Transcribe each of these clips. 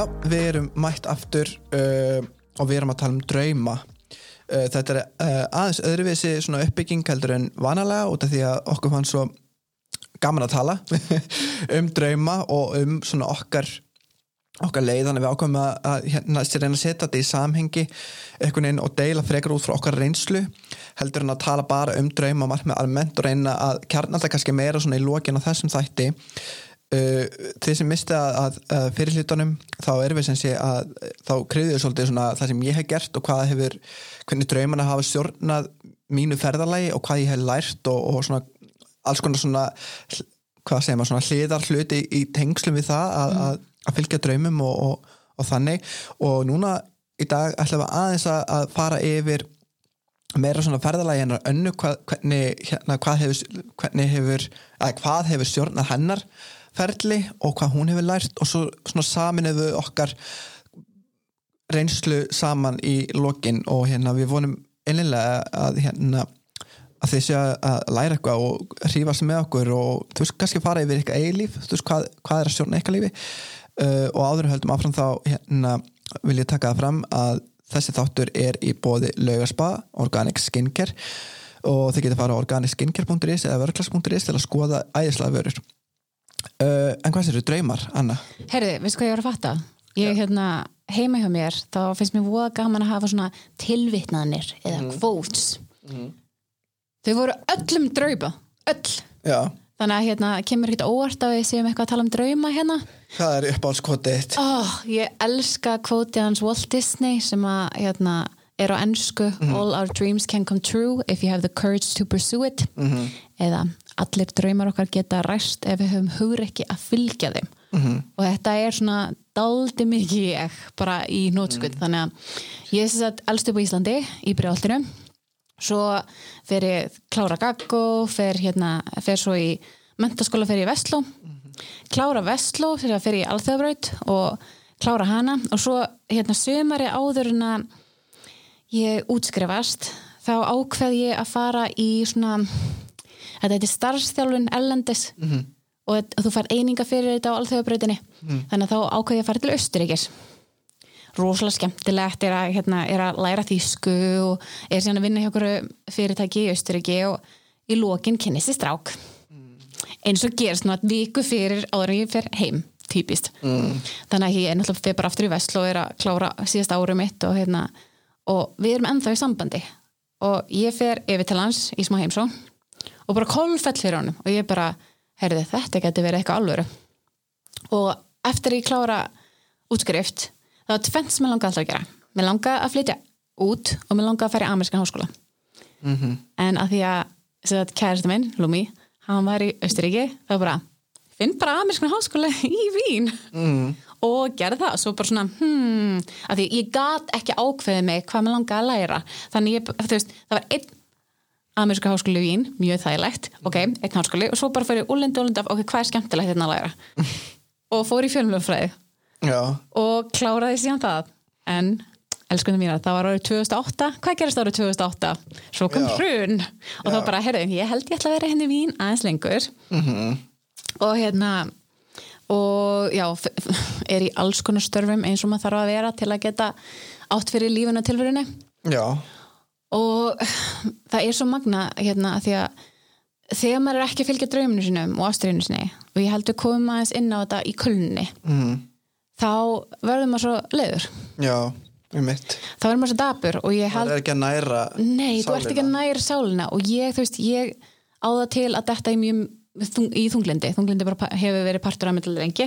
Já, við erum mætt aftur uh, og við erum að tala um drauma. Uh, þetta er uh, aðeins öðruvísi uppbygging heldur en vanalega út af því að okkur fann svo gaman að tala um drauma og um okkar okkar leið, þannig að við ákvæmum að, að hérna, reyna að setja þetta í samhengi veginn og deila frekar út frá okkar reynslu heldur en að tala bara um drauma margmið almennt og reyna að kjarna alltaf kannski meira í lókin á þessum þætti Uh, þeir sem misti að, að, að fyrir hlutunum þá erum við sem sé að þá kreyðuðu svolítið svona það sem ég hef gert og hvað hefur, hvernig draumana hafa stjórnað mínu ferðarlægi og hvað ég hef lært og, og svona alls konar svona hvað segir maður, svona hliðar hluti í, tengslum við það að, mm. að fylgja draumum og, og, og þannig og núna í dag ætlum við aðeins að fara yfir meira svona ferðarlægi hennar önnu hvað, hvernig, hérna, hvað hefur, hvernig hefur, hvað hefur stjórnað hennar ferli og hvað hún hefur lært og svo svona saminuðu okkar reynslu saman í lokin og hérna við vonum einlega að hérna að þið séu að læra eitthvað og hrífast með okkur og þú veist kannski fara yfir eitthvað eilíf, þú veist hvað, hvað er að stjórna eitthvað lífi. Uh, og áður höldum áfram þá hérna vil ég taka það fram að þessi þáttur er í bóði laugarspa, Organic Skincare og þið getur fara á organicskincare.is eða vörklags.is til að skoða æðislega vörur Uh, en hvað þú draumar, Anna? Herði, veistu hvað ég var að fatta? Ég, hérna, heima hjá mér, þá finnst mér voða gaman að hafa svona tilvitnaðnir eða mm. quotes mm. þau voru öllum drauma öll Já. þannig að hérna, kemur ekkert óvart að við séum eitthvað að tala um drauma hérna Hvað er uppáhaldskvotið? Oh, ég elska kvotið hans Walt Disney sem að hérna, er á ennsku mm. All our dreams can come true if you have the courage to pursue it -hmm. eða allir draumar okkar geta ræst ef við höfum hugur ekki að fylgja þeim mm -hmm. og þetta er svona daldi mikið ég bara í nótskutt mm. þannig að ég er að elst upp á Íslandi í bregaldinu svo fer ég klára gaggo fer, hérna, fer svo í mentaskóla fer ég í Vestló -hmm. klára Vestló fyrir að fer ég í Alþjóðbraut og klára hana og svo hérna sömari áður en að ég útskrifast þá ákveð ég að fara í svona þetta er starfstjálfun ellendis mm -hmm. og þú fær eininga fyrir þetta á alþjóðabröðinni mm. þannig að þá ákveði að fara til Östuríkis rosalega skemmtilegt er að, hérna, er að læra þýsku og er síðan að vinna hjá okkur fyrirtæki í Östuríki og í lókin kynni sér strák mm. eins og gerst nú að viku fyrir áður en ég fer heim típist mm. þannig að ég er náttúrulega fyrir bara aftur í vestl og er að klára síðast árum mitt og, hérna, og við erum ennþá í sambandi og ég fer yfir til hans í smá heimsó og bara kolfell fyrir honum og ég bara, heyrði þetta getur verið eitthvað alvöru. Og eftir ég klára útskrift þá er tvennt sem ég langa alltaf að gera. Mér langa að flytja út og mér langa að færa í amerískan háskóla. Mm -hmm. en að því að kærasta minn, Lumi hann var í Östuríki, þá bara finn bara amerískan háskóla í Vín. Mm. og gerði það. Svo bara svona, hmm, að því ég gat ekki ákveðið mig hvað mér langa að læra. Þannig ég, þú veist, það var einn Ameríska háskóli í Vín, mjög þægilegt. Ok, einn háskóli og svo bara fyrir úrlendi úrlendi af ok, hvað er skemmtilegt hérna að læra? Og fór í fjölmjöfræði og kláraði síðan það. En, elskunum mína, það var árið 2008 hvað gerist árið 2008? Svo kom hrun. Og Já. þá bara, herruðum, ég held ég ætla að vera henni hérna í Vín aðeins lengur. Mm -hmm. og hérna og já, er í alls konar störfum eins og maður þarf að vera til að geta átt fyrir lífuna tilverinu Já og það er svo magna hérna að því að þegar maður er ekki að fylgja drauminu sinum og ástriðinu sinni og ég heldur komum aðeins inn á þetta í kulni mm. þá verður maður svo leiður já, um mitt þá verður maður svo dapur og ég held það er ekki að næra nei, sálina. þú ert ekki að næra sálina og ég, þú veist, ég á það til að þetta í mjög í þunglindi, þunglindi hefur verið partur af mittlega lengi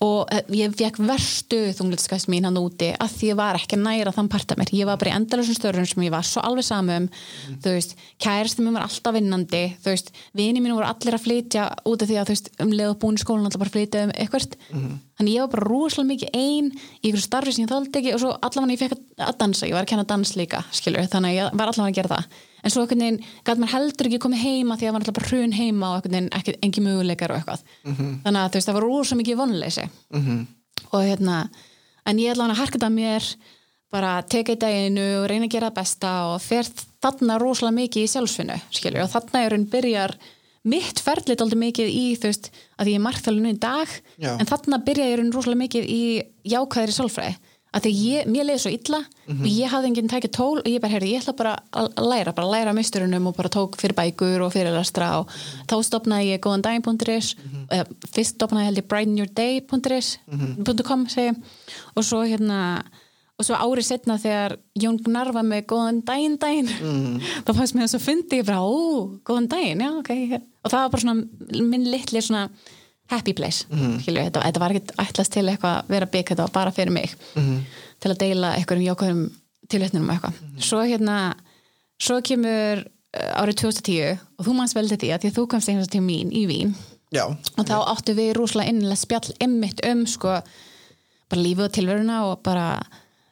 og eh, ég fekk verstu þunglitskast mín hann úti að því ég var ekki næra þann part af mér, ég var bara í endalusum störun sem ég var svo alveg samum mm. þú veist, kærasti mér var alltaf vinnandi. Þú veist, vini mín voru allir að flytja út af því að þú veist, um leið og búin skólan alltaf bara flytja um eitthvað mm. þannig ég var bara rúslega mikið einn í einhverju starfi sem ég þóldi ekki og svo allavega ég fekk að dansa, ég var að kenna dans líka skilur, þannig ég var allavega að gera það en svo einhvern veginn gæti maður heldur ekki komið heima því að maður alltaf bara hrun heima og einhvern veginn ekki, engi möguleikar og eitthvað mm -hmm. þannig að veist það var rosa mikið vonleysi mm -hmm. og hérna en ég ætla hann að harka þetta mér bara teka í daginu og reyna að gera besta og fer þarna rosalega mikið í sjálfsfinnu skilju og þarna er hún byrjar mitt ferðlit aldrei mikið í þú veist, að ég er markþjálfinu í dag Já. en þarna byrja ég rosalega mikið í jákvæðri sálfræði að því ég, mér leiði svo illa og ég hafði enginn tækið tól og ég bara, heyrði, ég ætla bara að læra, bara að læra misturunum og bara tók fyrir bækur og fyrir lastra og þá stopnaði ég góðandaginn.is eða fyrst stopnaði held ég brightenyourday.is .com segi ég. og svo hérna og svo árið setna þegar Jón Gnarr var með góðan daginn daginn þá fannst mér þess að fyndi ég bara, ó, góðan daginn, já, ok og það var bara svona, minn litli svona happy place, mm. skilju, þetta, þetta var ekkert ætlast til eitthvað að vera bygg, þetta var bara fyrir mig. Til að deila einhverjum jákvæðum tilvætnum og eitthvað svo hérna, svo kemur uh, árið 2010 og þú manns vel til því að því að þú komst einhvers til mín í Vín. Já, og þá áttu við rúslega innilega spjall emmitt um sko bara lífið og tilveruna og bara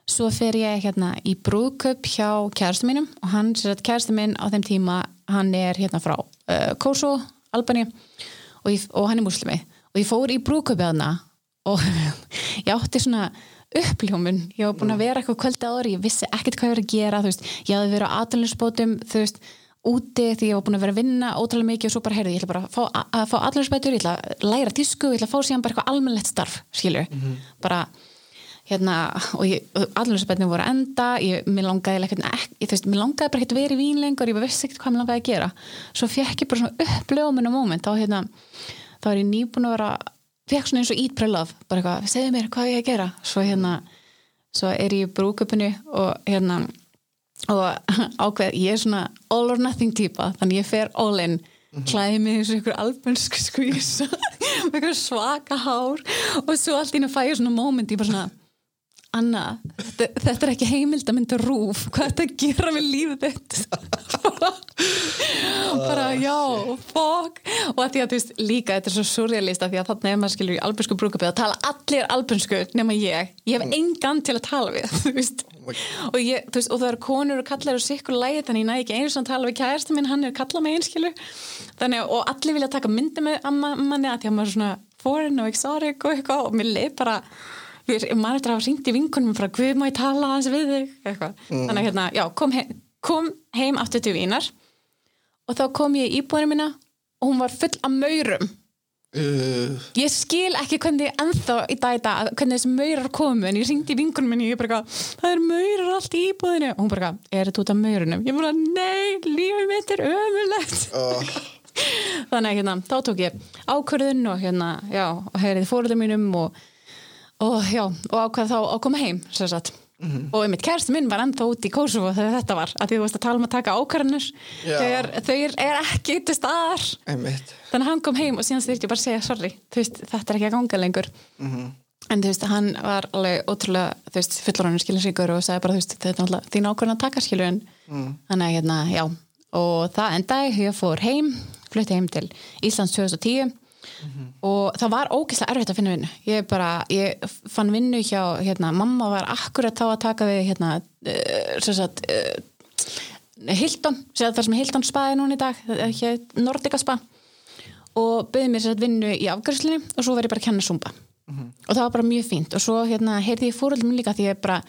svo fer ég hérna í brúðköp hjá kærastu mínum og hann, sér að kærastu minn á þeim tíma hann er hérna frá uh, Kosovo, Albani og, ég, og hann er muslimi og ég fór í brúðköpið hana og ég átti svona uppljómun, ég var búin að vera eitthvað kvöldi áður, ég vissi ekkert hvað ég var að gera veist, ég hafði verið á veist, úti því ég var búin að vera að vinna ótrúlega mikið og svo bara, heyrðu, ég ætla bara að fá, fá aðalinsbætur, ég ætla að læra tísku ég ætla að fá síðan bara eitthvað almennlegt starf skilur, bara hérna, og, ég- og aðalinsbætinu voru að enda ég, mér langaði ekkert þú veist, mér langaði bara ekkert vera í vín lengur ég vissi ekkert hvað mér langaði að gera. Svo fekk ég bara svona uppljómun á moment þá hérna, þá er ég nýbúin að vera fekk svona eins og ít prelaf bara eitthvað, segðu mér hvað ég að gera? Svo hérna, svo er ég brúköpunni og hérna og ákveð, ég er svona all or nothing típa, þannig ég fer all in. Klæði mig eins og ykkur albönsk skvísa með ykkur svaka hár og svo allt í einu fæ ég svona moment, ég bara svona Anna, þetta, þetta er ekki heimild að mynda rúf, hvað er þetta að gera með lífið þitt? Bara já, fuck. Og að því að þú veist líka, þetta er svo surrealista því að þarna er maður skilur í albönsku brúkabið að tala allir albönsku nema ég. Ég hef engan til að tala við þú veist. Og, ég, þú veist, og það eru konur og kallar og sikkur lægi þannig ég næ ekki einu sem að tala við kærasta minn hann er að kalla mig einskilu þannig að- og allir vilja taka myndi með manni að því að maður er svona foreign og exotic og eitthvað og mér leið bara maður eftir að hafa ringt í vinkunum bara, hvað má ég tala hans við þig? Eitthvað. þannig að hérna, já, kom heim, kom heim aftur til Vínar og þá kom ég í íbúinu mína og hún var full af maurum. Uh, ég skil ekki hvernig ennþá í dag í dag, hvernig þessi maurar komu en ég ringdi í vinkunum minni og ég bara það er maurar allt í íbúðinu og hún bara, er þetta út af maurunum? ég bara, nei, lífið mitt er ömulegt uh, þannig að hérna, þá tók ég ákvörðun og hérna, já, og heyrið fóröldum mínum og, og já, og ákvað þá að koma heim, sem sagt. Og einmitt kærstu minn var ennþá út í Kosovo þegar þetta var, að því þú veist að tala um að taka ákvörðunir Já. þegar þau er, ekki til staðar. Einmitt. Þannig að hann kom heim og síðan þurfti ég bara að segja sorry, veist, þetta er ekki að ganga lengur. En þú veist, hann var alveg ótrúlega, þú veist, fullorðanur skilinsíkur og sagði bara, þú veist, þetta er náttúrulega þín ákvörðun að taka skilur en þannig að hérna, já. Og það endaði, ég fór heim flutti heim til Íslands 2010 og það var ógeðslega erfitt að finna vinnu. Ég bara, ég fann vinnu hjá hérna, mamma var akkurat þá að taka við hérna, Hilton, sem sagt það sem Hilton spaði núna í dag, eh, Nordica spa. Og bauði mér sér að vinnu í afgjörslinni og svo var ég bara að kenna zumba. Og það var bara mjög fínt. Og svo hérna heyrði ég fóröldum líka því ég bara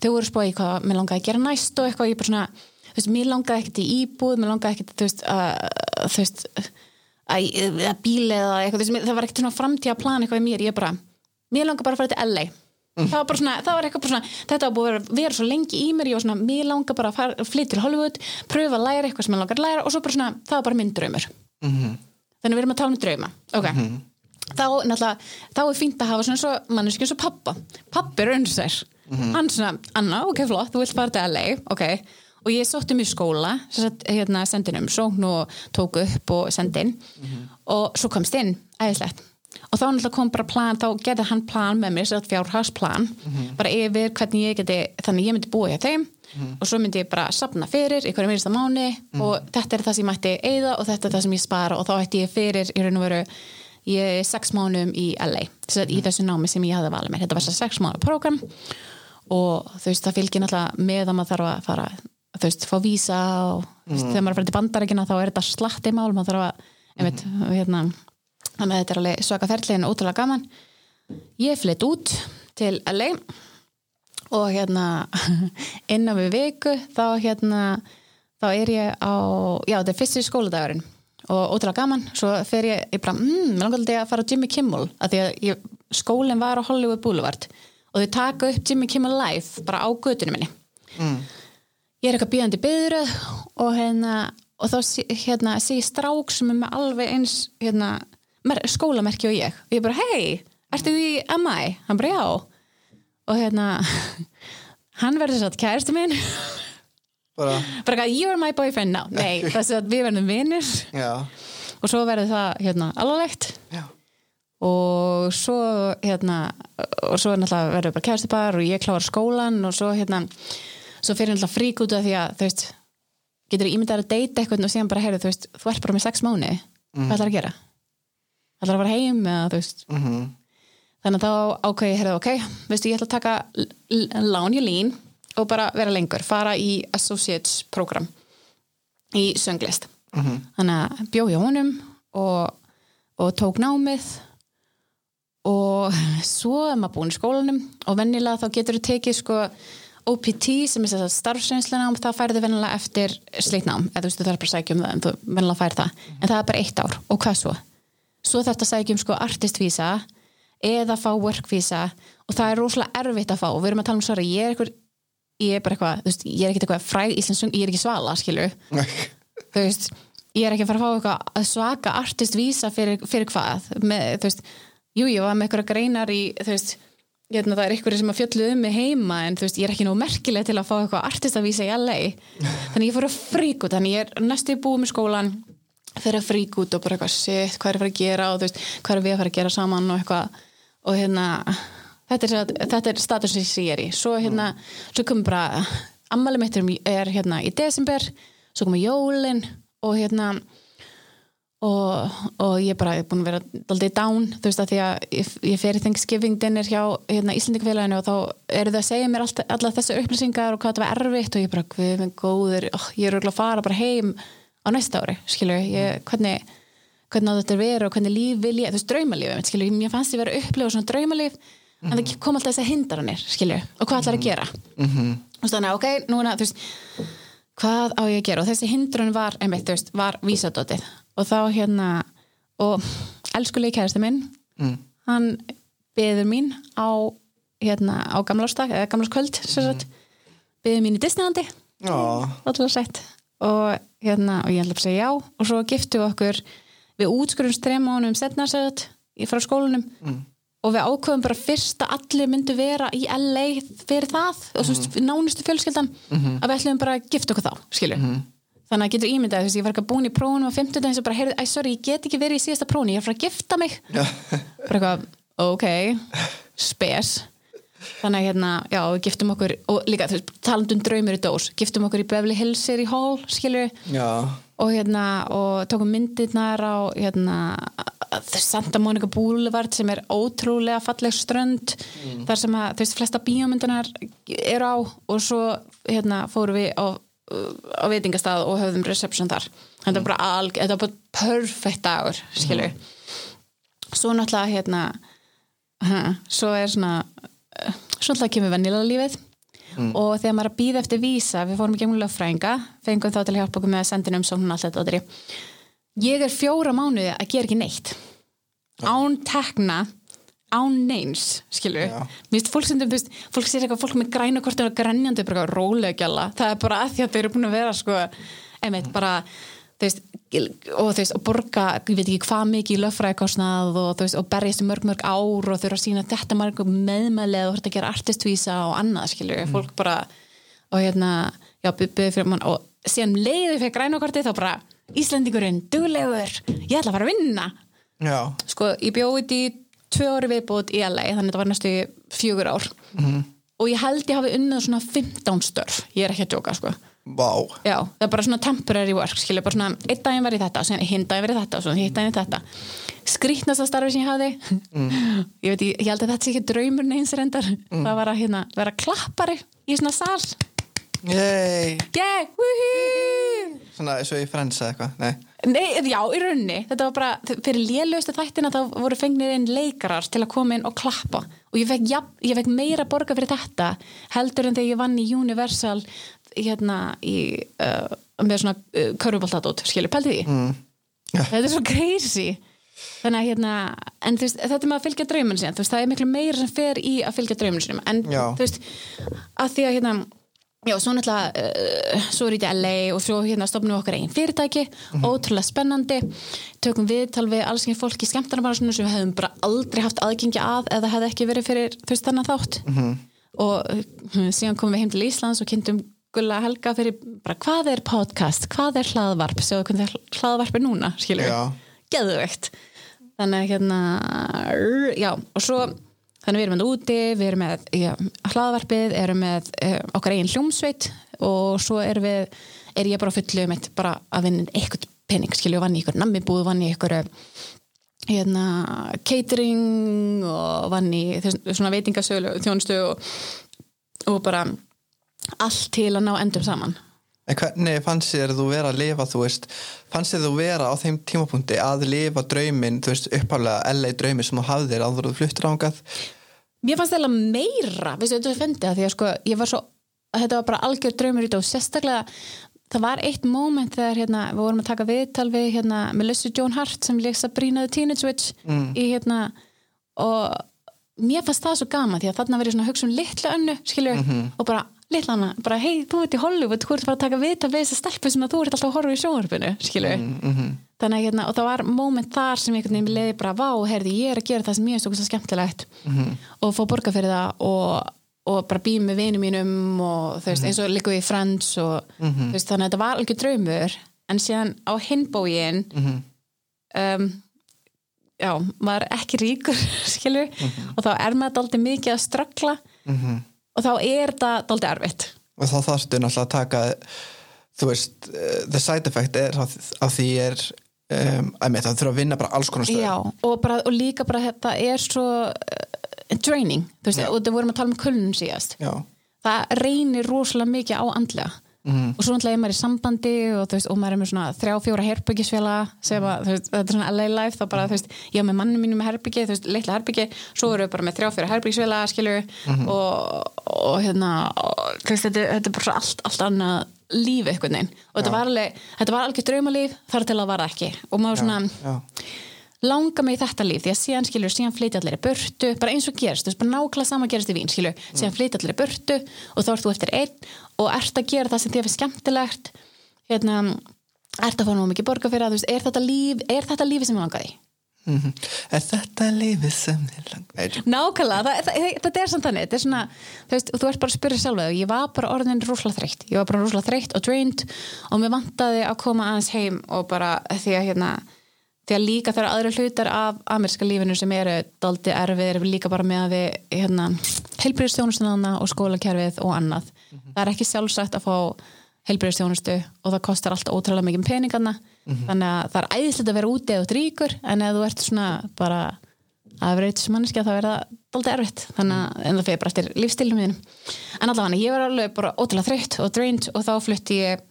þau voru spóið í hvað mér langaði að gera næst og eitthvað. Ég bara svona, þú veist, mér langaði ekkert í íbúð mér langaði ekkert, þú veist, að þú veist, að, bíli eða eitthvað, það var ekkert svona framtíða plan eitthvað í mér, ég bara, mér langaði bara að fara til LA það var bara svona, það var eitthvað svona þetta var búið að vera, vera svo lengi í mér. Ég var svona, mér langar bara að fara, flytja til Hollywood pröfa að læra eitthvað sem ég langar að læra. Og svo bara svona, það var bara minn draumur. Þannig við erum að tala um drauma. Ok, þá náttúrulega þá er fínt að hafa svona svo manneski eins og pappa pappi er önnsær hann svona, Anna, ok, flott, þú vilt fara til LA ok, og ég sótti mig í skóla hérna, sendin um sókn og tók upp og sendin. Og svo komst inn, æðislegt. Og þá náttúrulega kom bara plan, þá gerði hann plan með mér, sér fjárhagsplan bara yfir hvernig ég geti, þannig ég myndi búa hjá þeim. Og svo myndi ég bara sapna fyrir í hverju minnsta mánu og þetta er það sem ég mætti eigða og þetta er það sem ég spara og þá ætti ég fyrir í raun og veru ég er sex mánum í LA þess að í þessu námi sem ég hafði valið mér. Þetta var þess að sex mánu program og þú veist það fylgir náttúrulega með að maður þarf að fara þú veist, fá vísa og veist, þegar maður að fara til bandarækina þá er þetta slatti mál, maður þarf að einmitt, hérna, þannig að þetta er alveg svaka ferli en ótrúlega gaman. Ég flytt út til LA og hérna innan við viku þá hérna þá er ég á, já þetta er fyrsti skóladagurinn og ótrúlega gaman. Svo fer ég, ég bara, mmm, langar alltaf að fara á Jimmy Kimmel að því að ég, skólinn var á Hollywood Boulevard og þau taka upp Jimmy Kimmel live bara á götunum minni. Mm. Ég er eitthvað bíðandi byðröð og hérna og þá sé- hérna, ég strák sem er með alveg eins hérna, mer- skólamerki og ég. Og ég bara, hei, ertu í MI? hann bara, já. Og hérna hann verður svo að kæristu minn. Bara, bara eitthvað, you're my boyfriend now. Nei, þess að við verðum vinnir og svo verður það hérna alvarlegt. Já. Og svo hérna og svo náttúrulega verður bara kærstipar og ég klára skólan og svo hérna svo fyrir náttúrulega frík út af því að þú veist getur ímyndað að deyta eitthvað og síðan bara heyrðu þú veist, þú ert bara með sex mánu hvað ætlar að gera? ætlar að fara heim eða þú veist? Mm þannig að þá ákveði heyrðu, ok veistu, ég ætla að taka lán í lín og bara vera lengur, fara í associates program í sönglist. Þannig að bjó ég á honum og, og tók námið og svo er maður búin í skólanum og vennilega þá getur þú tekið sko OPT sem er þess að starfsreynslunám það færðu vennilega eftir sleitnám eða þú veist þú þarf bara að sækja um það en þú vennilega fær það. En það er bara eitt ár. Og hvað svo? Svo þarf þetta að sækja um sko artistvísa eða fá workvísa. Og það er rosalega erfitt að fá. Og við erum að tala um svara ég er eitthvað ég er bara eitthvað, þú veist, ég er ekki eitthvað fræg íslensung, ég er ekki svala, skilur þú veist, ég er ekki að fara að fá eitthvað að svaka artistvísa fyrir, fyrir hvað? Með, þú veist, jú, ég var með eitthvað greinar í, þú veist hérna, það er eitthvað sem að fjöllu um mig heima en þú veist, ég er ekki nóg merkileg til að fá eitthvað artistavísa í LA þannig ég fór að frík út, þannig ég er næstu búið með skólan fyrir að frík út og bara eitthvað shit, hvað er að fara að gera? Og þú veist, hvað er við að fara að gera saman? og eitthvað. Og hérna þetta er, þetta er status sem ég er í. Svo hérna, svo kom bara ammali mitt er, hérna í desember svo kom jólin og hérna og, og ég bara er búin að vera daldið down, þú veist að því að ég, ég fer í Thanksgiving dinner hjá hérna, Íslandingafélaginu og þá eru þau að segja mér allt, alla þessu upplýsingar og hvað það var erfitt og ég bara, hvað með góður oh, ég er örugglega að fara bara heim á næsta ári skilur, ég, hvernig hvernig á þetta er verið og hvernig líf vil ég þú veist, draumalíf, skilur, mér fannst ég vera að upplifa svona draumalíf, en það kom alltaf þessi hindranir, skilur, og hvað ætlar að gera. Mhm. og þannig að, ok, núna þú veist, hvað á ég að gera? Og þessi hindrun var, einmitt, þú veist, var vísadótið og þá hérna og elskulegi kærasti minn Mm. hann beður mín á hérna, á gamlársdag eða gamlárskvöld, sem sagt beður mín í Disneylandi. Og, hérna, og ég ætla að segja já. Og svo giftu við okkur við útskurumst þrejum mánum setna segðat frá skólanum. Mm. og við ákveðum bara fyrst að allir myndu vera í LA fyrir það. Og svo mm. nánustu fjölskyldan. Að við ætlum bara að gifta okkur þá skilur þannig að getur ímyndað, þú veist, ég var ekki að búin í prófunum á 50 daginn sem bara, heyrðu, æ, sorry, ég get ekki verið í síðasta prófuni, ég er að fara að gifta mig. Bara eitthvað, ok spes. Þannig að hérna, já, við giftum okkur og líka, þú veist, talandum draumur í dós giftum okkur í Beverly Hills City Hall skilur já. Og hérna, og tókum myndirnar á hérna Santa Monica Boulevard sem er ótrúlega falleg strönd þar sem að, þú veist, flesta bíómyndunar eru á. Og svo hérna fórum við á, á veitingastað og höfðum reception þar. Þetta var bara alg, þetta var bara perfect dagur skilur svo náttúrulega hérna ha, svo er svona svo náttúrulega kemur vennilega lífið og þegar maður er að býða eftir vísa við fórum í gegnum lögfræðinga fengum þá til að hjálpa okkur með að senda inn umsókn og allt þetta ég er fjóra mánuði að gera ekki neitt. Án tekna án neins, mér finnst fólk sem, veist, fólk sér eitthvað fólk með græna kortinu og grænjandi, bara eitthvað rólega gjalla það er bara að því að þau eru búin að vera sko, einmitt, bara veist, og veist, og borga ég veit ekki hvað mikið löffræðikostnað og og berjast í mörg mörg ár og þau eru að sína þetta marg meðmælið og ert að gera artistvísa og annað, skilur fólk bara, og hérna já, byggði fyrir mann, og síðan leiði fyrir grænukorti þá bara, Íslendingurinn duglegur, ég ætla að fara að vinna. Sko, ég bjóði tvö ári viðbútt í LA, þannig að þetta var næstu í fjögur ár. Og ég held ég hafi unnið svona 15 störf, ég er ekki að djóka sko. vá. Já, það er bara svona temporary work skilja, bara svona, einn daginn var í þetta hinn daginn var í þetta og svona hitt daginn í þetta. Skrýtnasta starfi sem ég hafði. Ég veit, ég, ég held að þetta sé ekki draumur neins reyndar, það var að hérna, vera klappari í svona sal. Yey yeah, woohoo! Svona eins og ég frensa eitthvað, nei Nei, já, í rauninni, þetta var bara fyrir lélustu þættina þá voru fengnir inn leikarar til að koma inn og klappa og ég fekk, ja, ég fekk meira borga fyrir þetta heldur en þegar ég vann í Universal hérna í uh, með svona uh, körfuboltadót, skilur, pældi því mm. Já. þetta er svo crazy þannig að hérna en þú veist, þetta er með að fylgja draumun sinni þú veist, það er miklu meira sem fer í að fylgja draumun sinum en Já. þú veist, að því að hérna já, svo náttúrulega uh, svo er í LA og svo hérna stopnum við okkar einn fyrirtæki, ótrúlega spennandi. Tökum við alls ekki fólki skemmtana bara svona sem við hefum bara aldrei haft aðgengi að eða hefði ekki verið fyrir veist þennan þátt. -hmm. og uh, síðan komum við heim til Íslands og kynntum Gulla Helga fyrir bara hvað er podcast, hvað er hlaðvarp? Sjáðu hvernig hlaðvarp er núna skilur Já. geðveikt. Þannig hérna já, og svo þannig við erum með úti, við erum með já, hlaðvarpið, erum með uh, okkar eigin hljómsveit og svo er við, er ég bara á fullu mitt bara að vinna eitthvað pening skilju, vann í ykkur nammibúð, vann í ykkur hérna catering og vann í þess, svona veitingasölu, þjónustu og, og bara allt til að ná endum saman En hvernig fannst þér þú vera að lifa, þú veist, fannst þér þú vera á þeim tímapunkti að lifa drauminn, þú veist, upphálega LA draumi sem þú hafðir áður þú fluttir ángað? Mér fannst það meira, veistu, þetta fyndið að því að sko, ég var svo, þetta var bara algjör draumur í þetta og sérstaklega það var eitt moment þegar hérna, við vorum að taka viðtal við hérna, Melissa Joan Hart sem leiksa Brínaði Teenage Witch í hérna og mér fannst það svo gaman því að þarna verið svona að hugsa um litlu önnu, skilju og bara litla hana, bara hei, þú ert í Hollywood þú ert bara að taka viðtal við þessa stelpu sem þú ert alltaf að horfa í sjónvarpinu, skilju þannig að hérna, og það var moment þar sem veginn leiði bara, vá, heyrði, ég er að gera það sem ég er svo skemmtilegt. Og fá borga fyrir það og, og bara býja með vinum mínum og þú veist, eins og líka við Friends og þú veist, þannig að þetta var algjör draumur. En síðan á hinbógin um, já, maður er ekki ríkur skilur, og þá er maður daldið mikið að ströggla og þá er þetta daldið erfitt Og þá þarfstu náttúrulega að taka, þú veist, uh, the side effect er að, því er, um, að með það þurfa að vinna bara alls konar stöð. Og, bara, og líka bara þetta er svo uh, draining, þú veist, Já. og það vorum að tala um kulnun síðast Já, það reynir rosalega mikið á andlega og svo náttúrulega er maður í sambandi og, veist, og maður er með svona þrjá, fjóra herbyggisfélaga sem að, veist, þetta er svona LA life þá bara, þú veist, ég er með mannum mínum með herbyggi þú veist, litla herbyggi, svo erum við bara með þrjá, fjóra herbyggisfélaga, skilju og, og hérna, og, veist, þetta, þetta er bara svo allt, allt annað líf einhvern veginn. Og þetta var alveg, þetta var alveg draumalíf þar til að vara ekki. Og maður svona já, langa mig í þetta líf því að síðan skilur, síðan flytja allir í burtu bara eins og gerist, þú veist, bara nákvæmlega sama gerist í vín skilur, síðan flytja allir í burtu og þá ert þú eftir einn og ert að gera það sem þér finnst skemmtilegt. Hérna, ert að fá nú mikið borga fyrir það, þú veist, er þetta líf er þetta lífi sem ég langaði? mm Er þetta lífið sem þið langar? Nákvæmlega, það, það, þetta er samt þannig þetta er svona, þú veist, þú ert bara að spyrja sjálfa og ég var bara orðin rúslega þreytt því að líka þegar aðra hlutar af amerska lífinu sem eru daldi erfið eru líka bara með að við hérna, heilbríðstjónustunana og skólakerfið og annað. Það er ekki sjálfsagt að fá heilbríðstjónustu og það kostar alltaf ótrúlega mikið peningarna þannig að það er æðislegt að vera úti eða út ríkur en ef þú ert svona bara að vera eitthvað manneski að það verða daldi erfitt. Þannig að en það fyrir bara eftir lífstilum en allavega ég var alveg bara ótrúlega þreytt og drained og þá flutti ég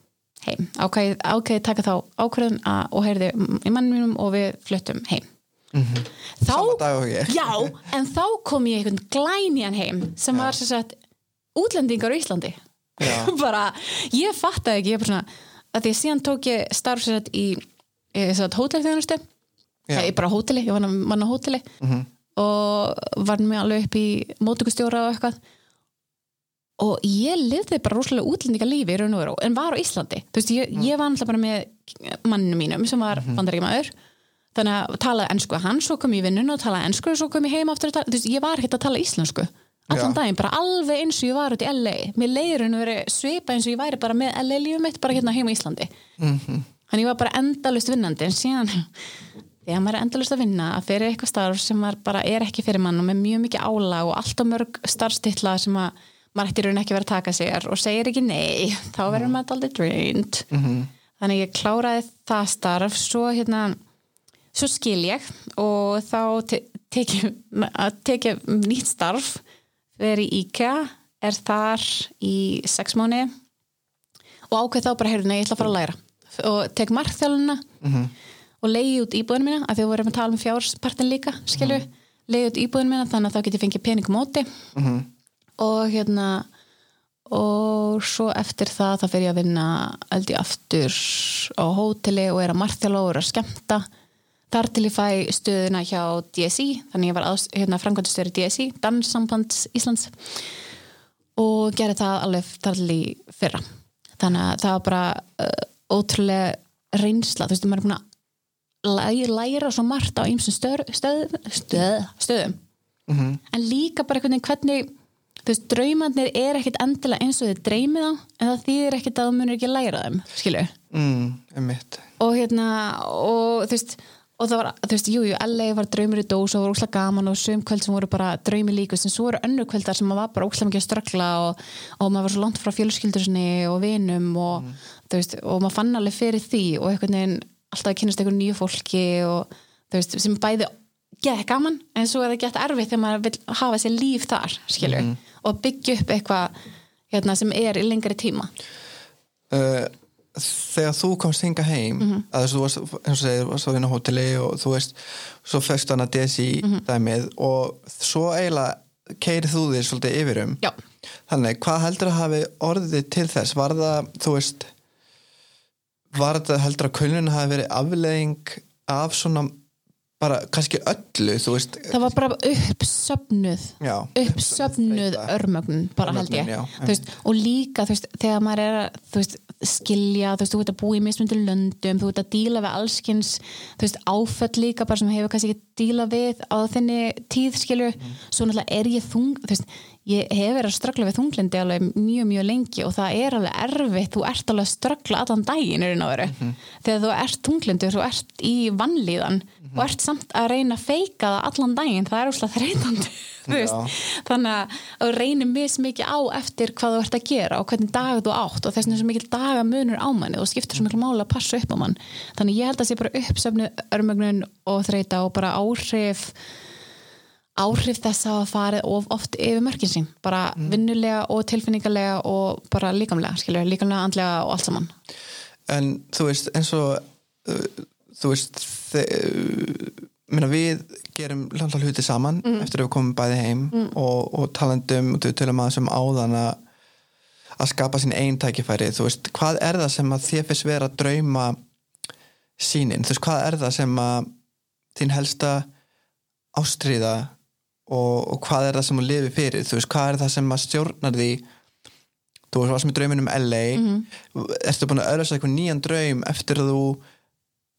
heim. Ákveði, ákveði taka þá ákveðum að, og heyrði í mannum mínum og við fluttum heim. Þá, dag og ég. já, en þá kom ég einhvern glænjan heim sem var sem sagt útlendingar á Íslandi. Já. bara, ég fattaði ekki ég bara svona, að því að síðan tók ég starf sem sagt í, í hótelþjónustu. Já. ég bara hóteli, ég vann á, vann á hóteli. Og var með alveg upp í mótökustjóra og eitthvað og ég lifði bara rosalega útlendinga lífi í raun og veru, en var á Íslandi. Þú veist, ég, ég var alltaf bara með manninu mínum sem var mm bandaríkjamaður. Þannig að talaði ennsku hann, svo kom ég vinnun og talaði ennsku og svo kom ég heim aftur að tala, þú veist, ég var ekkert að tala íslensku allan Já. daginn, bara alveg eins og ég var út í LA mér leiður en að vera svipa eins og ég væri bara með LA lífum mitt, bara hérna heim á Íslandi. Mhm. þannig ég var bara endalust vinnandi en síðan, þegar maður er endalust að vinna að fyrir eitthvað starf sem maður bara er ekki fyrir mann og með mjög mikið álag og alltaf mörg starfstitla sem að maður ætti raun ekki verið að taka sér og segir ekki nei, þá verður maður aldrei drained. Þannig ég kláraði það starf svo hérna svo skil ég og þá te tekið teki nýtt starf verið í IKEA er þar í sex mánu og ákveð þá bara heyrðu, nei, ég ætla að fara að læra. Og tek markþjáluna og leiði út íbúðinu mína af því að við vorum að tala um fjárspartin líka skilju, leiði út íbúðinu mína þannig að þá get ég fengið pening á móti og hérna og svo eftir það þá fyrir ég að vinna ég aftur á hóteli og er að marþjála og er að skemmta. Þar til ég fæ stöðuna hjá DSI þannig ég var hérna, framkvæmstöður í DSI Danssambands Íslands og gerði það alveg þar til í fyrra. Þannig að það var bara uh, ótrúlega reynsla. Þú veist, maður er búin að læra, svo margt á ýmsum stöð, stöð, stöð, stöðum. Mhm. en líka bara veginn hvernig þú veist, draumarnir er ekkit endilega eins og þið dreymið á en það þýðir ekkit að þú munir ekki læra þeim skilju mm, og hérna og þú veist og það var, þú veist, jú, jú, LA var draumur í dós og var óslega gaman og sum kvöld sem voru bara draumi líkust en svo voru önnur kvöldar sem maður var bara óslega mikið að ströggla og, og maður var svo langt frá fjölskyldur sinni og vinum og þú veist, og maður fann alveg fyrir því og einhvern veginn alltaf að kynast einhver nýju fólki og þú veist, sem bæði geða gaman en svo er það gett erfitt þegar maður vil hafa sér líf þar, skilur og byggja upp eitthvað hérna, sem er í lengri tíma uh, þegar þú komst hinga heim að þess að þú varst, eins og segir, varst að á hóteli og þú veist, svo fegst hana DSI Mhm. dæmið og svo eiginlega keiri þú þér svolítið yfirum Já. þannig, hvað heldur að hafi orðið til þess, var það þú veist var þetta heldur að kulnun hafi verið afleðing af svona bara kannski öllu, veist. Það var bara uppsöfnuð Já, uppsöfnuð örmögnun bara held ég. já, veist, og líka veist, þegar maður er að skilja, þú ert að búa í mismundi löndum, þú ert að díla við veist, áföll líka bara sem hefur kannski ekki díla við á þinni tíð skilju, svo náttúrulega er ég þung þú veist, ég hef verið að ströggla við þunglindi alveg mjög, mjög lengi og það er alveg erfitt, þú ert alveg að ströggla allan daginn er einu veru, þegar þú ert þunglindur, þú ert í vannlíðan og ert samt að reyna að feika það allan daginn, það er úrslega þreytandi þannig að þú reynir mis mikið á eftir hvað þú ert að gera og hvernig dag þú átt og þess vegna er svo mikil dagamunur á manni og skiptir svo mikil máli að passa upp á mann. Þannig ég held að sé bara uppsöfnu örmögnun og þreita og bara áhrif áhrif þess að farið of oft yfir mörkin sín, bara vinnulega og tilfinningarlega og bara líkamlega skilur, líkamlega, andlega og allt saman. En þú veist eins og uh, þú veist uh, minna, við gerum landa hluti saman eftir að við komum bæði heim og, og talandum og við tölum aðeins um áðan að að skapa sín einn tækifæri. Þú veist, hvað er það sem að þér fyrst vera að drauma sínin, þú veist, hvað er það sem að þín helsta ástriða og, og hvað er það sem þú lifi fyrir, þú veist, hvað er það sem að stjórnar því? Þú varst með drauminn um LA ertu búin að öðrast eitthvað nýjan draum eftir að þú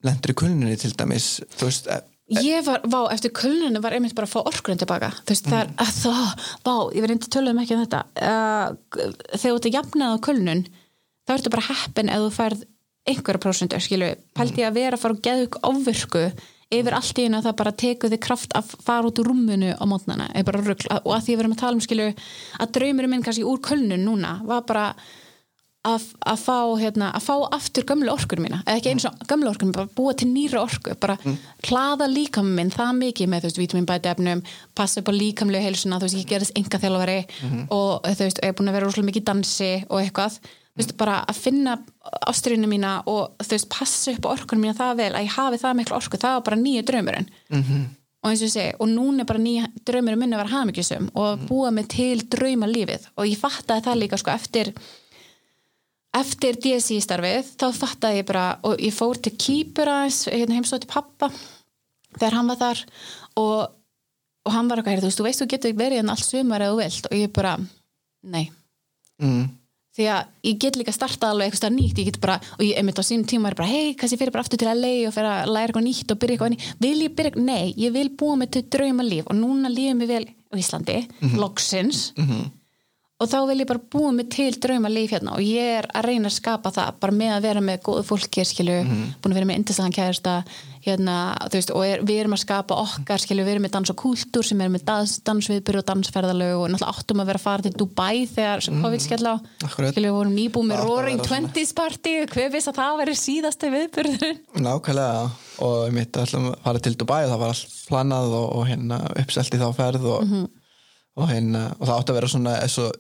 lendur í kulnunni til dæmis? Þú veist, e- Ég var, vá, eftir kulnunni var einmitt bara að fá orkurinn tilbaka þú veist, það er, að það, vá, ég verði ekki töluðum ekki um þetta uh, þegar þú ert að jafnað á kulnun þá ertu bara heppin ef þú færð einhverja prósendur, skilu, pældi ég að vera að fara og geða ykkur ofvirku yfir allt í einu að það bara tekur þig kraft að fara út úr rúmunu á mótnana og að því að við erum að tala um skilu að draumurinn minn kannski úr kulnun núna var bara að, að fá hérna, að fá aftur gömlu orkur mína, eða ekki eins og gömlu orkur mína, bara búa til nýra orku, bara hlaða líkam minn það mikið með þú veist, vítaminbæti efnum passa upp á líkamlega heilsuna, þú veist, ég gerðist enga þjálfari og þú veist, ég er búin að vera rosalega mikið dansi og eitthvað veist, bara að finna ástriðinu mína og þú veist, passa upp á orkunum mína það vel að ég hafi það miklu orku, það var bara nýju draumurinn. Mhm. og eins og ég segi, og núna er bara nýja draumurinn minni að vera hafmyggjusum og búa mig til drauma lífið og ég fattaði það líka sko eftir eftir DSI starfið þá fattaði ég bara og ég fór til Kýpur aðeins hérna heimsóti pappa þegar hann var þar. Og, og hann var "Heyrðu, þú veist, þú veist þú getur verið en allt sumar eða þú vilt. Og ég bara, nei. Mm, því að ég get líka starta alveg eitthvað nýtt, ég get bara, og ég einmitt á sínum tíma er bara, hei, kannski ég fyrir bara aftur til LA og fyrir að læra eitthvað nýtt og byrja eitthvað nýtt vil ég byrja, nei, ég vil búa mig til drauma líf og núna lífum við vel á Íslandi loksins og þá vil ég bara búa mig til drauma líf hérna. Og ég er að reyna að skapa það bara með að vera með góðu fólki skilu, búin að vera með indislagan kærasta hérna, þú veist, og er, við erum að skapa okkar, skilu, við erum með dans og kúltúr sem er með dans, dansviðbyrju og dansferðalög og náttúrulega áttum að vera að fara til Dubai þegar mm. COVID skell á. Skilu, við vorum nýbúið með Roaring. Twenties party hver viss að það veri síðasti viðbyrður nákvæmlega. Og mitt ætlum að fara til Dubai og það var allt planað og, og hérna uppselt í þá ferð og, og hérna og það átti að vera svona svo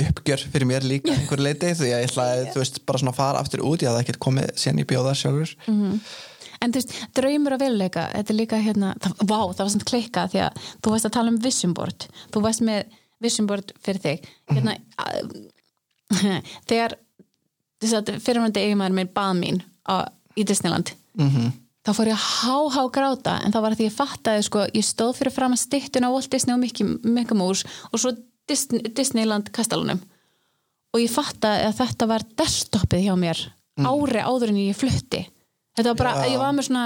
uppgjör fyrir mér líka að einhverju leiti því að ég ætlaði, þú veist, bara svona fara aftur út ég hafði ekkert komið síðan í bjóða sjálfur. En þú veist, draumur og veruleika, þetta er líka hérna, það, vá, það var samt klikka því að þú varst að tala um vision board, þú varst með vision board fyrir þig, hérna, að- þegar þess að fyrirvændi eigumæður minn bað mín á, í Disneyland mm þá fór ég að há-há gráta en það var því ég fattaði sko, ég stóð fyrir fram að styttuna á Walt Disney og Mickey Mouse og svo Disney, Disneyland kastalunum. Og ég fattaði að þetta var desktopið hjá mér ári áður en ég flutti. Þetta var bara, Já. ég var með svona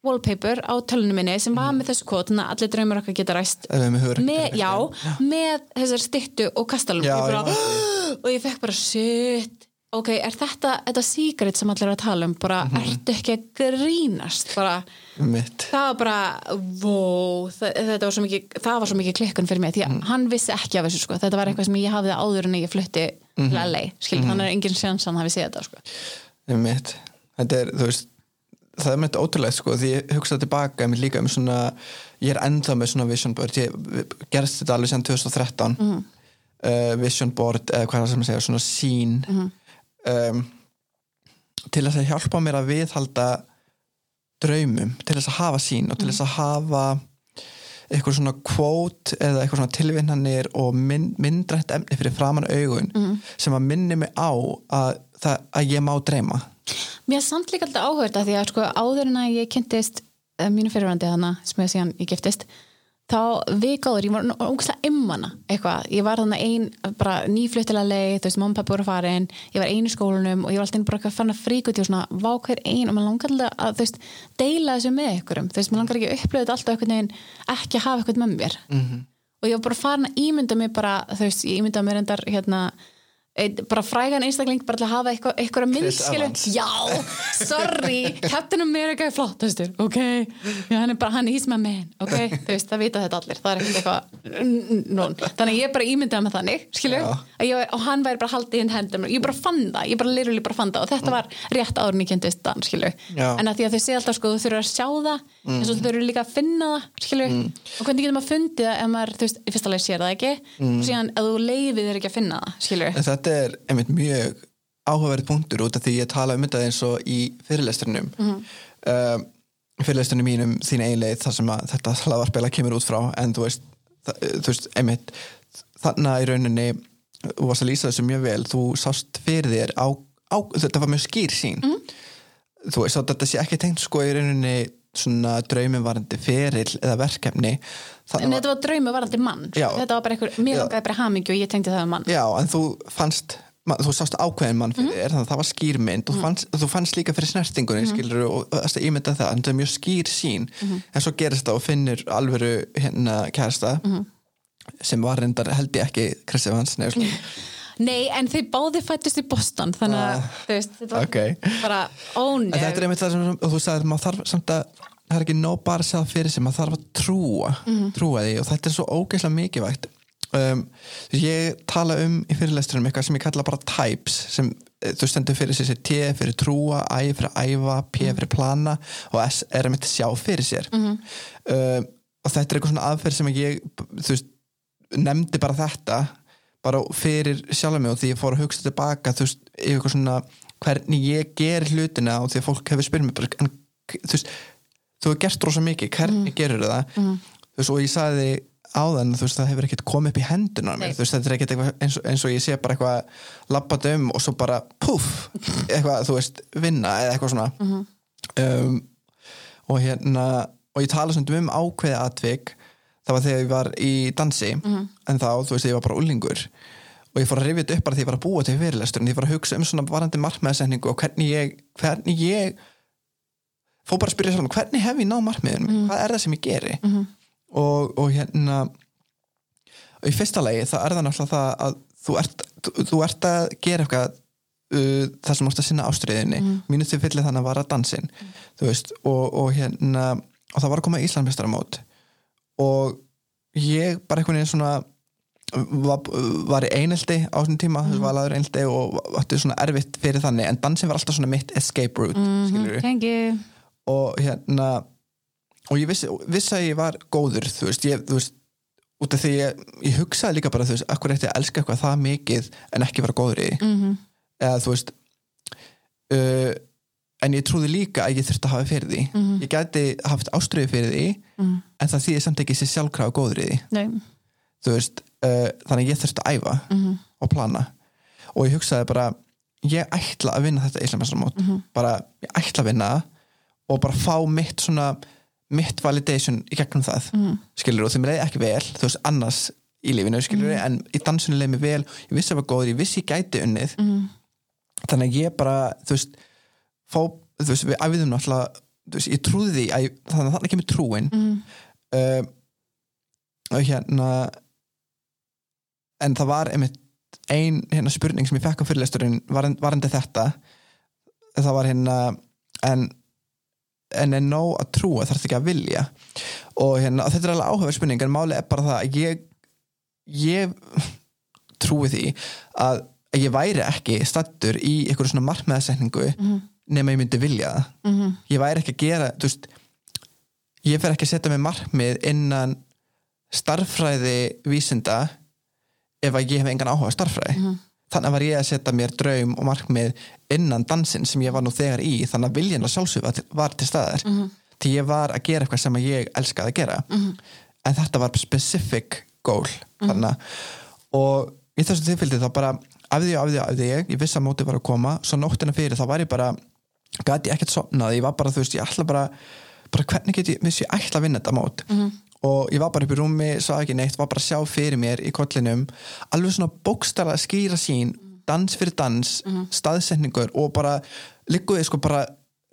wallpaper á tölunum minni sem var með þessu kvot, þannig að allir draumur okkar geta ræst. Með með, já, með þessar styttu og kastalum Já, ég bara, og ég fekk bara shit, ok, er þetta þetta secret sem allir er að tala um bara, ertu ekki að grínast? Bara, mitt það var bara wow, það, þetta var svo mikið það var svo mikið klikkun fyrir mig, því að hann vissi ekki af þessu, sko, þetta var eitthvað sem ég hafði áður en ég flutti til LA, skil, þannig er engin sjans að hann hafi séð þetta, sko. Þetta er, þú veist það er mitt ótrúlega sko, því ég hugsaði tilbaka mér líka um svona, ég er ennþá með svona vision board, ég gerst þetta alveg sem 2013 uh, vision board, eða hvað er það sem að segja svona sín um, til þess að hjálpa mér að viðhalda draumum, til þess að hafa sín og til þess að hafa eitthvað svona kvót eða eitthvað svona tilvinnanir og mynd, myndrætt efni fyrir framan augun sem að minni mig á að, það, að ég má dreyma. Mér er samt líka alltaf áhugað því að sko áður en að ég kynntist uh, mínu fyrirvændi hana sem ég síðan ég giftist þá vikáður, ég var ógæslega immana eitthvað, ég var þannig ein bara nýfluttilega leið, þú veist, mamma pappi voru farin ég var ein í skólanum og ég var alltaf bara eitthvað fann að frík út í og svona, vá hver ein og maður langar alltaf að, þú veist, deila þessu með ykkurum þú veist, maður langar ekki að upplöða þetta alltaf einhvern veginn ekki að hafa eitthvað með mér. -hmm. og ég var bara farin að ímynda mig bara, þú veist, ég ímynda mér endar hérna einn- bara frægan einstakling bara til að hafa eitthvað, eitthvað minnskilu já, sorry. Captain America er flottastur, ok? Já, hann er bara, hann is my man, ok? Þú veist, það vita þetta allir, það er eitthvað nón, þannig ég bara ímyndaði með þannig skilju, og hann væri bara haldið inn hendum, ég bara fann það, ég bara literally bara fann það. Og þetta var rétt ég kynntist þann, skilju, en að því að þau sé alltaf sko, þú þurfur að sjá það, en svo þurfur líka að finna það, skilju, og hvernig getur maður þetta er einmitt mjög áhugaverð punktur út af því ég tala um þetta eins og í fyrirlesturinnum mm -hmm. fyrirlesturinn mínum þín einleið þar sem þetta hlaðvarpela kemur út frá. En þú veist, það, þú veist einmitt, þannig að í rauninni þú varst að lýsa þessu mjög vel. Þú sást fyrir þér á, á þetta var mjög skýr sín þú veist, þetta sé ekki tengt sko í rauninni svona draumum varandi feril eða verkefni það En þetta var draumi varandi mann. Já. Þetta var bara einhver, mér langaði bara hamingju og ég tengdi það um mann. Já, en þú fannst þú sást ákveðin mann fyrir þér þannig að það var skýr mynd. Og þú fannst, þú fannst líka fyrir snertingunni skilur og það er ímynda það það er mjög skýr sín en svo gerist það og finnur alvöru hérna kærasta sem var reyndar held ég ekki Chris Evans nei, en þau báði fættust í Boston Þannig að, Ah, þetta var ok. bara en ónef þetta er einmitt það sem þú sagðir maður þarf samt að það er ekki nóg bara að segja fyrir sem maður þarf að trúa trúa því og þetta er svo ógeðslega mikilvægt. Um, ég tala um í fyrirlesturum eitthvað sem ég kalla bara types sem eh, þú stendur fyrir sér sér T fyrir trúa, I fyrir æfa P fyrir plana og S er einmitt sjá fyrir sér. Um, og þetta er eitthvað svona aðferð sem ég veist, nefndi bara þetta bara fyrir sjálf mig og því ég fór að hugsa tilbaka þú veist, eitthvað svona hvernig ég ger hlutina og því að fólk hefur mig bara, en, þú veist, þú hefur gert rosa mikið, hvernig gerur það? Þú veist, og ég sagði áðan þú veist, það hefur ekkert komið upp í henduna þú veist, þetta er ekkert eins, eins og ég sé bara eitthvað labbað um og svo bara puff, eitthvað, þú veist vinna eða eitthvað svona. Um, og hérna og ég tala svona um ákveði atvik. Það var þegar ég var í dansi en þá, þú veist, ég var bara úlingur og ég fór að rifja þetta upp bara því ég var að búa til fyrirlestur en ég fór að hugsa um svona varandi markmiðasetningu og hvernig ég, hvernig ég fór bara að spyrja sjálf hvernig hef ég náð markmiðin, hvað er það sem ég geri? Og, og hérna og í fyrsta lagi það er það náttúrulega það að þú ert, þú, þú ert að gera eitthvað uh, það sem ást að sinna ástriðinni mm. mínu til fyllið þannig að vara dansin þú veist, og, og hérna og það var að koma Íslandmestaramót og ég bara einhvern veginn svona var, var í eineldi á þessum tíma mm. var laður eineldi og átti svona erfitt fyrir þannig en dansin var alltaf svona mitt escape route mm -hmm. Thank you og hérna og ég vissi, vissi að ég var góður þú veist, ég, þú veist út af því ég, ég hugsaði líka bara þú veist, akkur eftir að elska eitthvað það mikið en ekki vera góður í því Mhm. eða þú veist uh, en ég trúði líka að ég þurfti að hafa fyrir því Mhm. ég gæti haft ástriði fyrir því en það þýði samt ekki sér sjálfkrafa góður í því Nei, þú veist, uh, þannig að ég þurfti að æfa Mhm. og plana og ég hugsaði bara ég ætla að vinna þetta Íslandsmeistaramót Mhm. bara, ég ætla að vinna það og bara fá mitt svona mitt validation í gegnum það Mhm. skilur og þeim leiði ekki vel þú veist annars í lífinu skilur Mhm. en í dansinu leiði mig vel, ég vissi að það var góður ég vissi ég gæti unnið Mhm. þannig að ég bara, þú veist fá, þú veist, við æfiðum náttúrulega veist, ég trúði því að þannig að þannig kemur trúin uh, og hérna en það var einmitt ein hérna spurning sem ég fekk á fyrirlesturinn varandi þetta það var hérna en en er nóg að trúa þarf ekki að vilja. Og hérna, þetta er alveg áhuga spurning en máli er bara það að ég ég trúi því að ég væri ekki stattur í einhverju svona markmiðasetningu nema ég myndi vilja það. Mhm. ég væri ekki að gera þú veist, ég fer ekki að setja mig markmið innan starffræði vísinda ef að ég hef engan áhuga starffræði þannig var ég að setja mér draum og markmið innan dansin sem ég var nú þegar í þannig að viljan að sjálfsög var, var til staðar. Því ég var að gera eitthvað sem ég elskaði að gera. En þetta var specific goal þannig að og í þessu tilfyldi þá bara afði og afði og afði ég, ég vissi að mótið var að koma svo nóttina fyrir þá var ég bara gæti ekkert sopnað, ég var bara þú veist ég ætla bara, bara hvernig get ég ég ætla að vinna þetta mót og ég var bara upp í rúmi, sá ekki neitt, var bara að sjá fyrir mér í kollinum, alveg svona bókstara skýra sín, dans fyrir dans staðsetningur og bara ligguði sko bara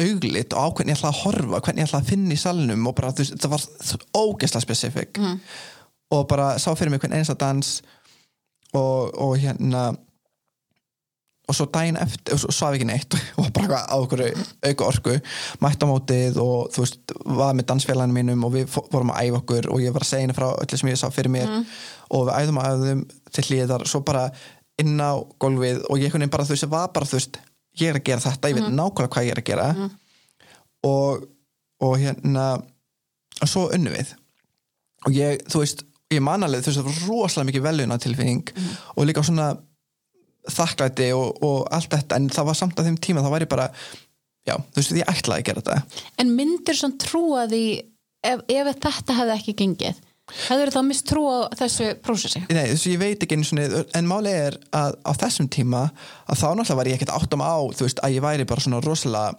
auglit og á hvernig ég ætla að horfa, hvernig ég ætla að finna í salnum og bara þú þetta var ógeðslega specific og bara sá fyrir mig hvern einasta dans og, og hérna og svo daginn eftir og svo svaf ekki neitt. Og bara á okkur auka orku. Mætt á mótið og þú veist var með dansfélaginu mínum og við vorum að æfa okkur og ég var að segja henni frá öllu sem ég sá fyrir mér. Og við æðum að æðum til hlýðar svo bara inn á gólfið og ég kunni bara þú veist, var bara þú veist ég er að gera þetta, ég veit nákvæmlega hvað ég er að gera. Og, og hérna og svo unnu við. Og ég, þú veist, ég man alveg þú veist, það var rosalega mikið veluna tilfinning og líka svona þakklæti og, og allt þetta en það var samt að þeim tíma þá var ég bara já, þú veist, ég ætlaði að gera þetta. En myndir svona trúa því ef, ef þetta hefði ekki gengið hefur þá mist trú á þessu prósessi? Nei, þessu ég veit ekki einu svona en máli er að á þessum tíma að þá náttúrulega var ég ekkert áttum á þú veist, að ég væri bara svona rosalega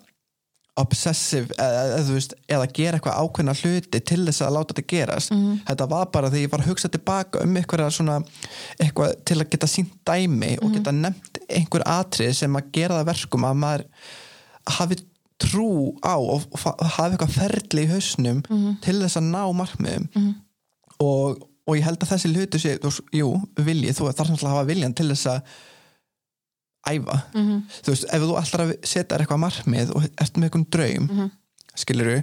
obsessive eða, veist, eða gera eitthvað ákveðna hluti til þess að láta þetta gerast. Þetta var bara þegar ég var að hugsa tilbaka um eitthvað svona eitthvað til að geta sínt dæmi og geta nefnt einhver atrið sem að gera það verkum að maður hafi trú á og, hafi eitthvað ferli í hausnum til þess að ná markmiðum. Og, og ég held að þessi hlutu sé, jú, vilji, þú þarf náttúrulega að hafa viljan til þess að æfa. Þú veist, ef þú að setja þér eitthvað markmið og ert með eitthvað draum mm skiluru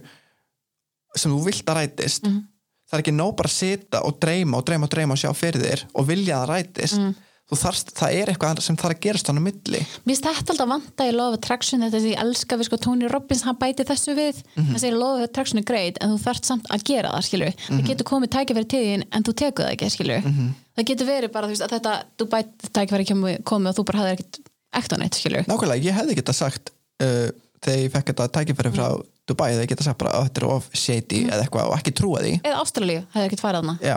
sem þú vilt að rætist það er ekki nóg bara að setja og dreyma og dreyma og dreyma og sjá fyrir þér og vilja að rætist. Þú þarft, það er eitthvað sem þarf að gerast hann á milli. Mér þetta alltaf vanta í Law of Attraction þetta sem ég elska við sko Tony Robbins hann bæti þessu við. Hann segir Law of Attraction er greit en þú þarft samt að gera það skilur það getur komið tækifæri til þín en þú tekur það ekki skilur það getur verið bara veist að þetta þú bæti tækifæri komið, og þú bara hafðir ekkert ekta neitt skilur nákvæmlega, ég hefði geta sagt uh, þegar ég fekk þetta tækifæri frá Dubai, þegar ég geta sagt bara þetta er of shady eða eitthvað og ekki trúa því. Eða Ástralíu hefði ekkert farið hana Já,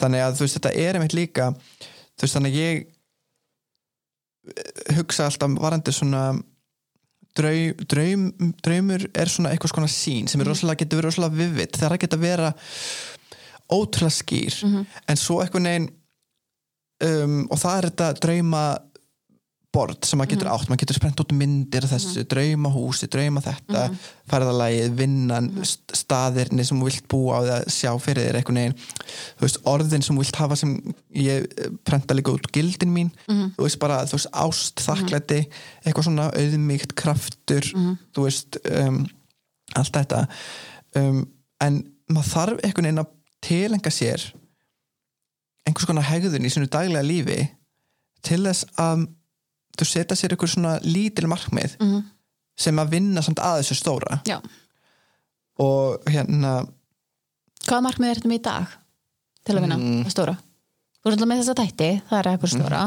þannig að þú veist þetta er einmitt líka þú veist þannig að ég eh, hugsa alltaf varandi svona draum, draum, draumur er svona eitthvað svona sín sem er rosalega, getur verið rosalega vivitt það er að geta vera ótrúlega skýr. En svo eitthvað neginn um, og það er þetta drauma bord sem maður getur átt, maður getur sprent út myndir af þessu, drauma húsi, drauma þetta ferðalagið, vinnan st- staðirni sem þú vilt búa á því að sjá fyrir þér eitthvað neginn þú veist, orðin sem þú vilt hafa sem ég eh, prenta líka út gildin mín. Þú veist bara, þú veist, ást, þakklæti eitthvað svona auðmíkt kraftur þú veist um, allt þetta. Um, en maður þarf eitthvað neginn að tilenga sér einhvers konar hegðun í sinu daglega lífi til þess að þú setja sér einhver svona lítil markmið sem að vinna samt að þessu stóra Já. og hérna Hvaða markmið er þetta með í dag til að vinna Mm. það stóra? Þú erum alltaf með þessa tætti, það er eitthvað stóra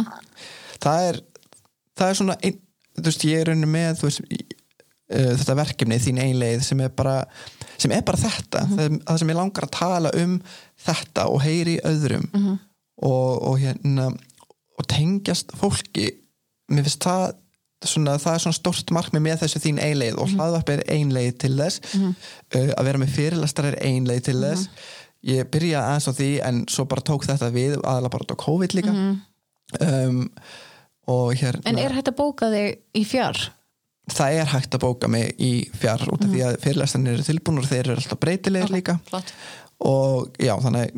það er það er svona ein, þú veist ég er raunin með þú veist uh, þetta verkefni þín einleið sem er bara sem er bara þetta, það, það sem ég langar að tala um þetta og heyri öðrum og, og hérna og tengjast fólki. Mér finnst það svona, það er svona stórt markmið með þessu þín einleið og hlaðvarp er einleið til þess. Uh, að vera með fyrirlastar er einleið til þess. Ég byrja aðeins á því en svo bara tók þetta við aðalega bara á COVID líka. Um, og hérna En er hægt að bóka þig í fjár? Það er hægt að bóka mig í fjár út af því að fyrirlastarnir eru tilbúin og þeir eru alltaf breytilegir líka. Flott. og já, þannig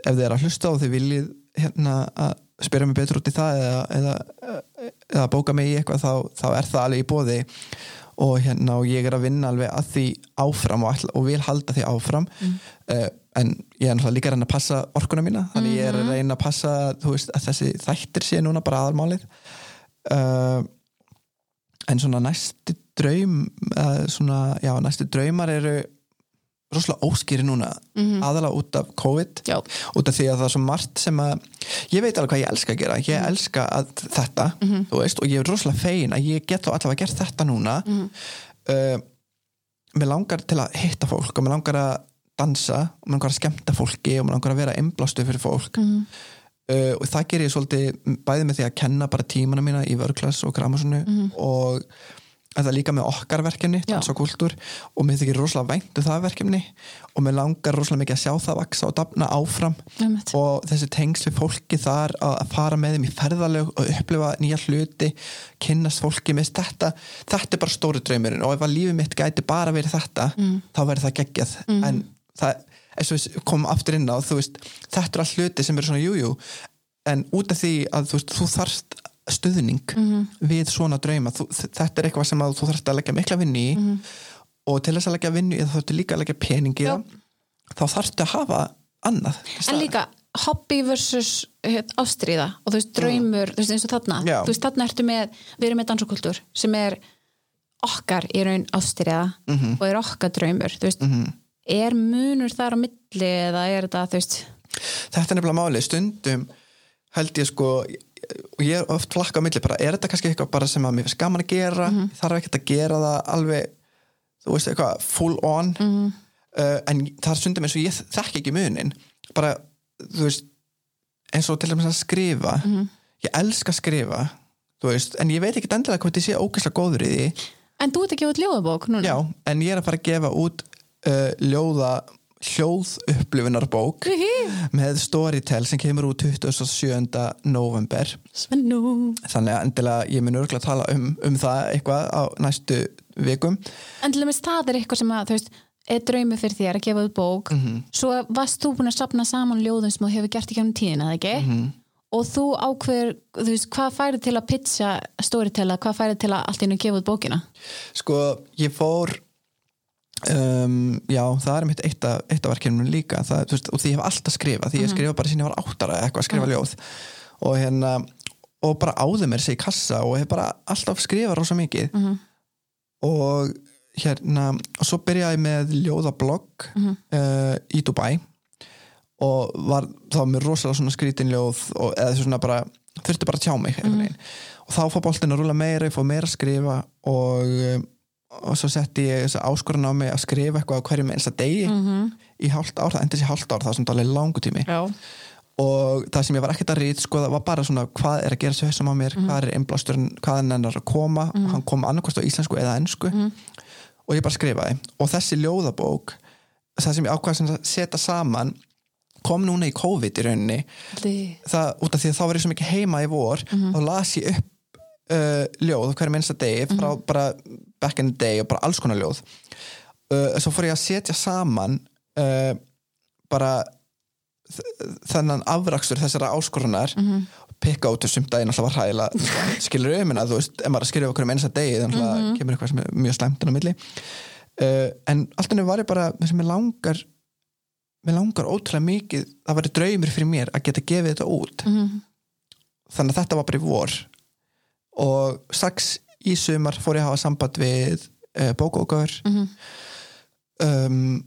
ef þið er að hlusta og þið viljið hérna að spyrja mig betur út í það eða, eða, eða bóka mig í eitthvað þá, þá er það alveg í bóði og hérna og ég er að vinna alveg að því áfram og, ætla, og vil halda því áfram. Uh, en ég er náttúrulega líka að reyna að passa orkuna mína. Þannig ég er að reyna að passa veist, að þessi þættir sé núna bara aðalmálið. Uh, en svona næsti draum svona, já, næsti draumar eru rosalega óskýri núna aðalega út af COVID. Já. út af því að það er svo margt sem að ég veit alveg hvað ég elska að gera. Ég elska að þetta þú veist, og ég er rosalega fegin að ég get þá allavega gert þetta núna. Uh, mér langar til að hitta fólk og mér langar að dansa og mér langar að skemmta fólki og mér langar að vera einblástu fyrir fólk uh, og það ger ég svolítið bæði með því að kenna bara tímana mína í vörklass og gramasunu og en það er líka með okkar verkefni dans og kultúr og mér þykir rosalega væntu það verkefni og mér langar rosalega mikið að sjá það vaksa og dafna áfram. Einmitt. og þessi tengsl við fólki þar að fara með þeim í ferðalög og upplifa nýja hluti kynnast fólki með þetta þetta er bara stóri draumurinn og ef að lífið mitt gæti bara verið þetta þá verður það geggjað. En það, við komum aftur inn á veist, þetta er all hluti sem eru svona jújú en út af því að þú, veist, þú þarft stuðning við svona drauma þú, þetta er eitthvað sem þú þarft að leggja mikla vinni í og til þess að leggja vinni í það þarftu líka að leggja pening í Já. þá þarftu að hafa annað En líka hobby versus heit, ástríða og þú veist draumur, þú veist eins og þarna. Já. þú veist þarna ertu með, við erum með dansakultúr sem er okkar í raun ástríða Mhm. og er okkar draumur þú veist, er munur þar á milli eða er þetta, þú veist þetta er nefnilega málið, stundum held ég sko og ég er oft flakka á milli bara, er þetta kannski eitthvað bara sem að mér finnst gaman að gera Mhm. ég þarf ekkert að gera það alveg þú veist eitthvað full on Mhm. uh, en það er stundum eins og ég þekki ekki munin bara, þú veist eins og til dæmis að skrifa Mhm. ég elska að skrifa þú veist, en ég veit ekki endilega hvort ég sé ógeðslega góður í því En þú ert ekki út ljóðabók núna? já, en ég er að fara að gefa út uh, ljóða hljóð upplifunarbók með Storytel sem kemur út 27. november Svennu þannig að endilega ég mun örgulega tala um, um það eitthvað á næstu vikum En til dæmis það er eitthvað sem að, þú veist er draumi fyrir þér að gefa út bók Mhm. svo varst þú búin að sapna saman ljóðum sem þú hefur gert í kjörnum tíðina, eða ekki? Mhm. og þú ákveður, þú veist, hvað færið til að pitcha storytella, hvað færið til að allt einu gefa út bókina? sko ég fór um, já það er mitt eitt af, af verkefnum líka. Það, veist, og því ég hef alltaf skrifað. Því ég skrifa bara sín ég var áttara eitthvað að skrifa ljóð. Og hérna og bara áður mér sig í kassa og hef bara alltaf skrifað rosa mikið. Og hérna og svo byrjaði ég með ljóðablogg uh, í Dubai. Og var þá með rosalega svona skrítin ljóð og eða svona bara þurfti bara að tjá mig mm. og þá fór boltin að rúla meira, ég fór meira að skrifa og, um, og svo setti ég þess að áskorun á mig að skrifa eitthvað á hverjum einsta degi í hálft ár, það endis í hálft ár, það er svona alveg langu tími. Já. og það sem ég var ekkert að rít sko, það var bara svona hvað er að gera svo þessum á mér hvað er einblásturinn, hvað er nennar að koma og hann kom annarkost á íslensku eða ennsku og ég bara skrifaði. Og þessi ljóðabók það sem ég sem að setja saman kom núna í COVID í rauninni. Það, út af því að þá var ég svo mikið heima í vor þá las ég upp uh, ljóð á hverju minnsta degi frá bara back in the day og bara alls konar ljóð. Uh, svo fór ég að setja saman uh, bara þennan afrakstur þessara áskorunar pikka út þessum daginn alltaf var hræðila skilur um en að þú veist, ef maður að skrifa okkur um einasta degi þannig að kemur eitthvað sem er mjög slæmt inn á milli. Uh, en allt henni var ég bara það sem ég langar mér langar ótrúlega mikið það væri draumur fyrir mér að geta gefið þetta út. Þannig að þetta var bara í vor. Og strax í sumar fór ég að hafa samband við uh, bókókar um,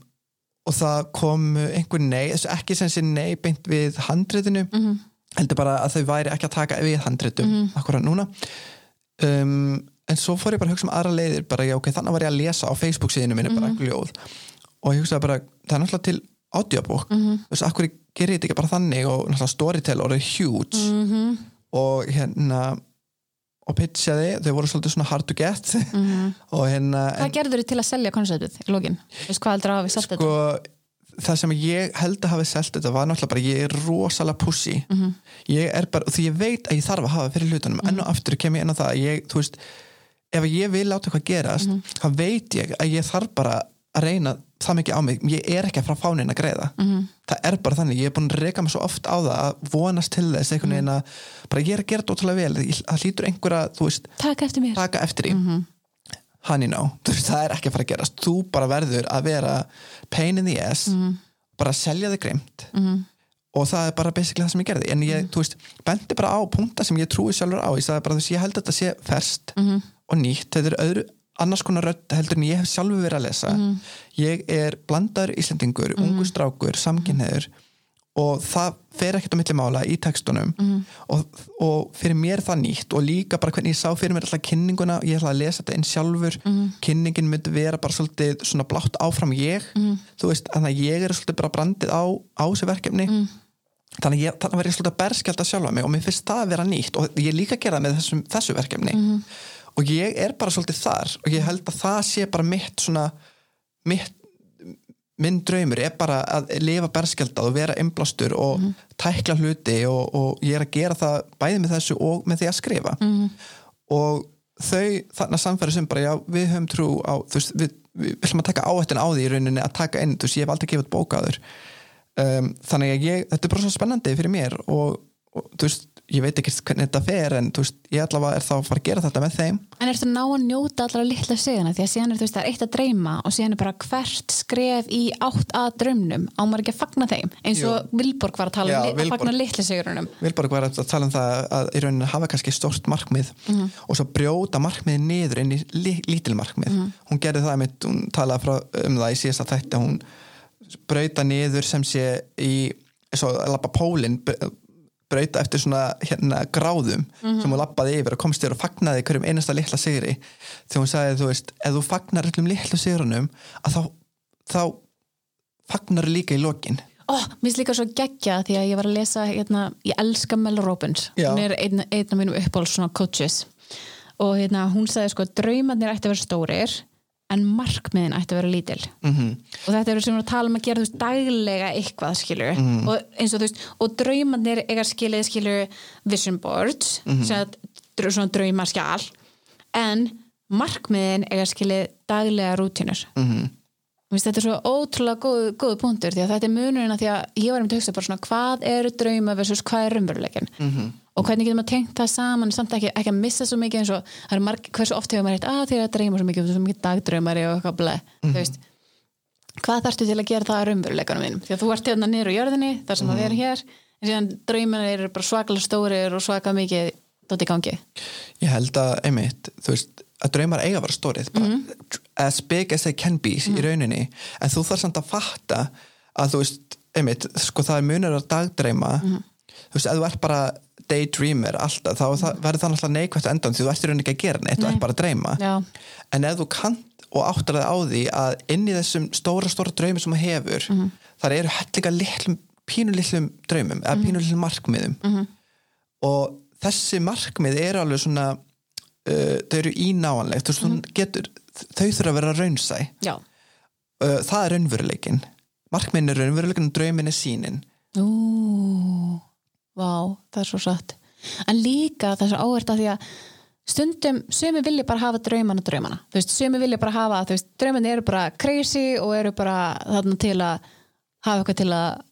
og það kom einhver nei, ekki sem sé nei beint við handritinu heldur bara að þau væri ekki að taka við handritum akkurat núna. Um, en svo fór ég bara að hugsa um aðra leiðir bara, já, ok, þannig var ég að lesa á Facebook síðinu minni bara eitthvað ljóð og ég hugsaði bara, það er náttúrulega til audiobók, þú veist, akkur gerir þetta ekki bara þannig? Og náttúrulega Storytel orðið huge. Og hérna og pitchaði, þau voru svolítið svona hard to get Mhm. og hérna Hvað gerður þið til að selja konceptið í? Veist hvað heldur að hafa selt þetta? sko, það sem ég held að hafi selt þetta var náttúrulega bara ég er rosalega pussy Mhm. ég er bara, því ég veit að ég þarf að hafa fyrir hlutunum, enn og aftur kem ég inn á það að ég, þú veist, ef ég vil láta eitthvað gerast, Mhm. þá veit ég að ég þarf bara að reyna það mikið á mig, ég er ekki að frá fánin að greiða Mhm. það er bara þannig, ég er búin að reyka mig svo oft á það að vonast til þess einhvern Mhm. veginn að bara ég er að gera þetta ótrúlega vel það hlýtur einhverja, þú veist, Takk eftir mér taka eftir í Mhm. honey no, þú veist, það er ekki að fara að gerast þú bara verður að vera pain in the ass, Mhm. bara selja þig greimt og það er bara basically það sem ég gerði, en Mhm. ég, þú veist bendi bara á punkta sem ég trúi sjálfur á ég sagði bara, þú veist, ég held að þetta sé ferst Mhm. og nýtt, þetta er öðru annars konar rödd heldur en ég hef sjálfur verið að lesa Mhm. ég er blandaður Íslendingur, ungu strákur, samkynneður og það fer ekkert á milli mála í tekstunum Mhm. og, og fyrir mér það nýtt og líka bara hvernig ég sá fyrir mér alltaf kynninguna ég ætla að lesa þetta inn sjálfur Mhm. kynningin myndi vera bara svolítið svona blátt áfram ég Mhm. þú veist, þannig að ég er svolítið bara brandið á, á þessu verkefni Mhm. þannig að ég, þannig verð ég svolítið að berskjálta sjálfa mig og mér finnst það að vera nýtt og ég líka að gera með þessum, þessu verkefni. Og ég er bara svolítið þar og ég held að það sé bara mitt svona mitt minn draumur er bara að lifa berskjaldað og vera einblástur og Mhm. tækla hluti og, og ég er að gera það bæði með þessu og með því að skrifa Mhm. og þau þarna samfæri sem bara já við höfum trú á þú veist við, við ætlum að taka áhættin á því í rauninni að taka inn, þú veist ég hef aldrei gefið bókaður um, þannig að ég, þetta er bara svo spennandi fyrir mér og, og þú veist ég veit ekki hvernig þetta fer en veist ég allavega er þá að fara að gera þetta með þeim En ertu að ná að njóta allra litla seguna því að síðan er veist það er eitt að dreyma og síðan er bara hvert skref í átt að draumnum á maður ekki að fagna þeim eins og Vilborg var að tala Já, um li- að Vilborg. fagna litla segurunum Vilborg var að tala um það að í rauninni hafa kannski stórt markmið Mhm. og svo brjóta markmiði niður inn í li, lítil markmið Mhm. hún gerði það mitt, hún talaði frá, um það í síðasta þætti hún brauta niður sem sé í svo að lappa pólinn brauta eftir svona hérna gráðum Mhm. sem hún lappaði yfir og komst þér og fagnaði hverjum einasta litla sigri þegar hún sagði þú veist, ef þú fagnar öllum litlu sigrunum að þá, þá fagnar líka í lokin Ó, mér finnst líka svo geggja því að ég var að lesa hérna, ég elska Mel Robbins Já. hún er einn, af mínum uppáhalds svona coaches og hérna, hún sagði sko draumarnir ætti að vera stórir en markmiðin ætti að vera lítil. Mm og þetta er sem við erum að tala um að gera veist, daglega eitthvað skilur Mhm. og eins og þú veist, og draumarnir eiga skilið skilur vision boards Mhm. sem að svona draumarskjál en markmiðin eiga skilið daglega rútinur -hmm. Finnst þetta er svo ótrúlega góð, góð punktur því að þetta er munurinn að því að ég var um til að hugsa bara svona hvað eru drauma versus hvað er raunveruleikin Mhm. og hvernig getur maður tengt það saman samt ekki, ekki að missa svo mikið eins og það er marg, hversu oft hefur maður heitt að því að dreyma svo mikið svo mikið dagdraumari og eitthvað bleið Mhm. þú veist hvað þarftu til að gera það að raunveruleikanum mínum því að þú ert hérna niður á jörðinni þar sem að við Mhm. erum hér en síðan draumar eru bara svaklega stórir og svaka mikið í Ég held að, einmitt, þú veist að draumar eiga að vera stórið bara, Mhm. as big as they can be í rauninni. En þú þarf samt að fatta að þú veist, einmitt, sko það er munur að dagdreima Mhm. þú veist, ef þú ert bara daydreamer alltaf, þá verður það náttúrulega neikvægt á endan því þú ert í rauninni ekki að gera neitt, þú ert bara að dreyma. Já, en ef þú kant og áttar það á því að inn í þessum stóra, stóra draumi sem þú hefur, Mhm. þar eru hellinga litlum, pínulitlum draumum eða Mhm. pínulitlum markmiðum. Og þessi markmið eru alveg svona uh, þau eru ínáanlegt mm getur, þau þurfa að vera raunsæ. Uh, það er raunveruleikin markmiðin er raunveruleikin og draumin er sínin Ú, vá, það er svo satt. En líka þess að áverta því að stundum sumi vilja bara hafa draumana draumana. Þú veist, sumi vilja bara hafa, þú veist, draumana eru bara crazy og eru bara þarna til að hafa eitthvað til að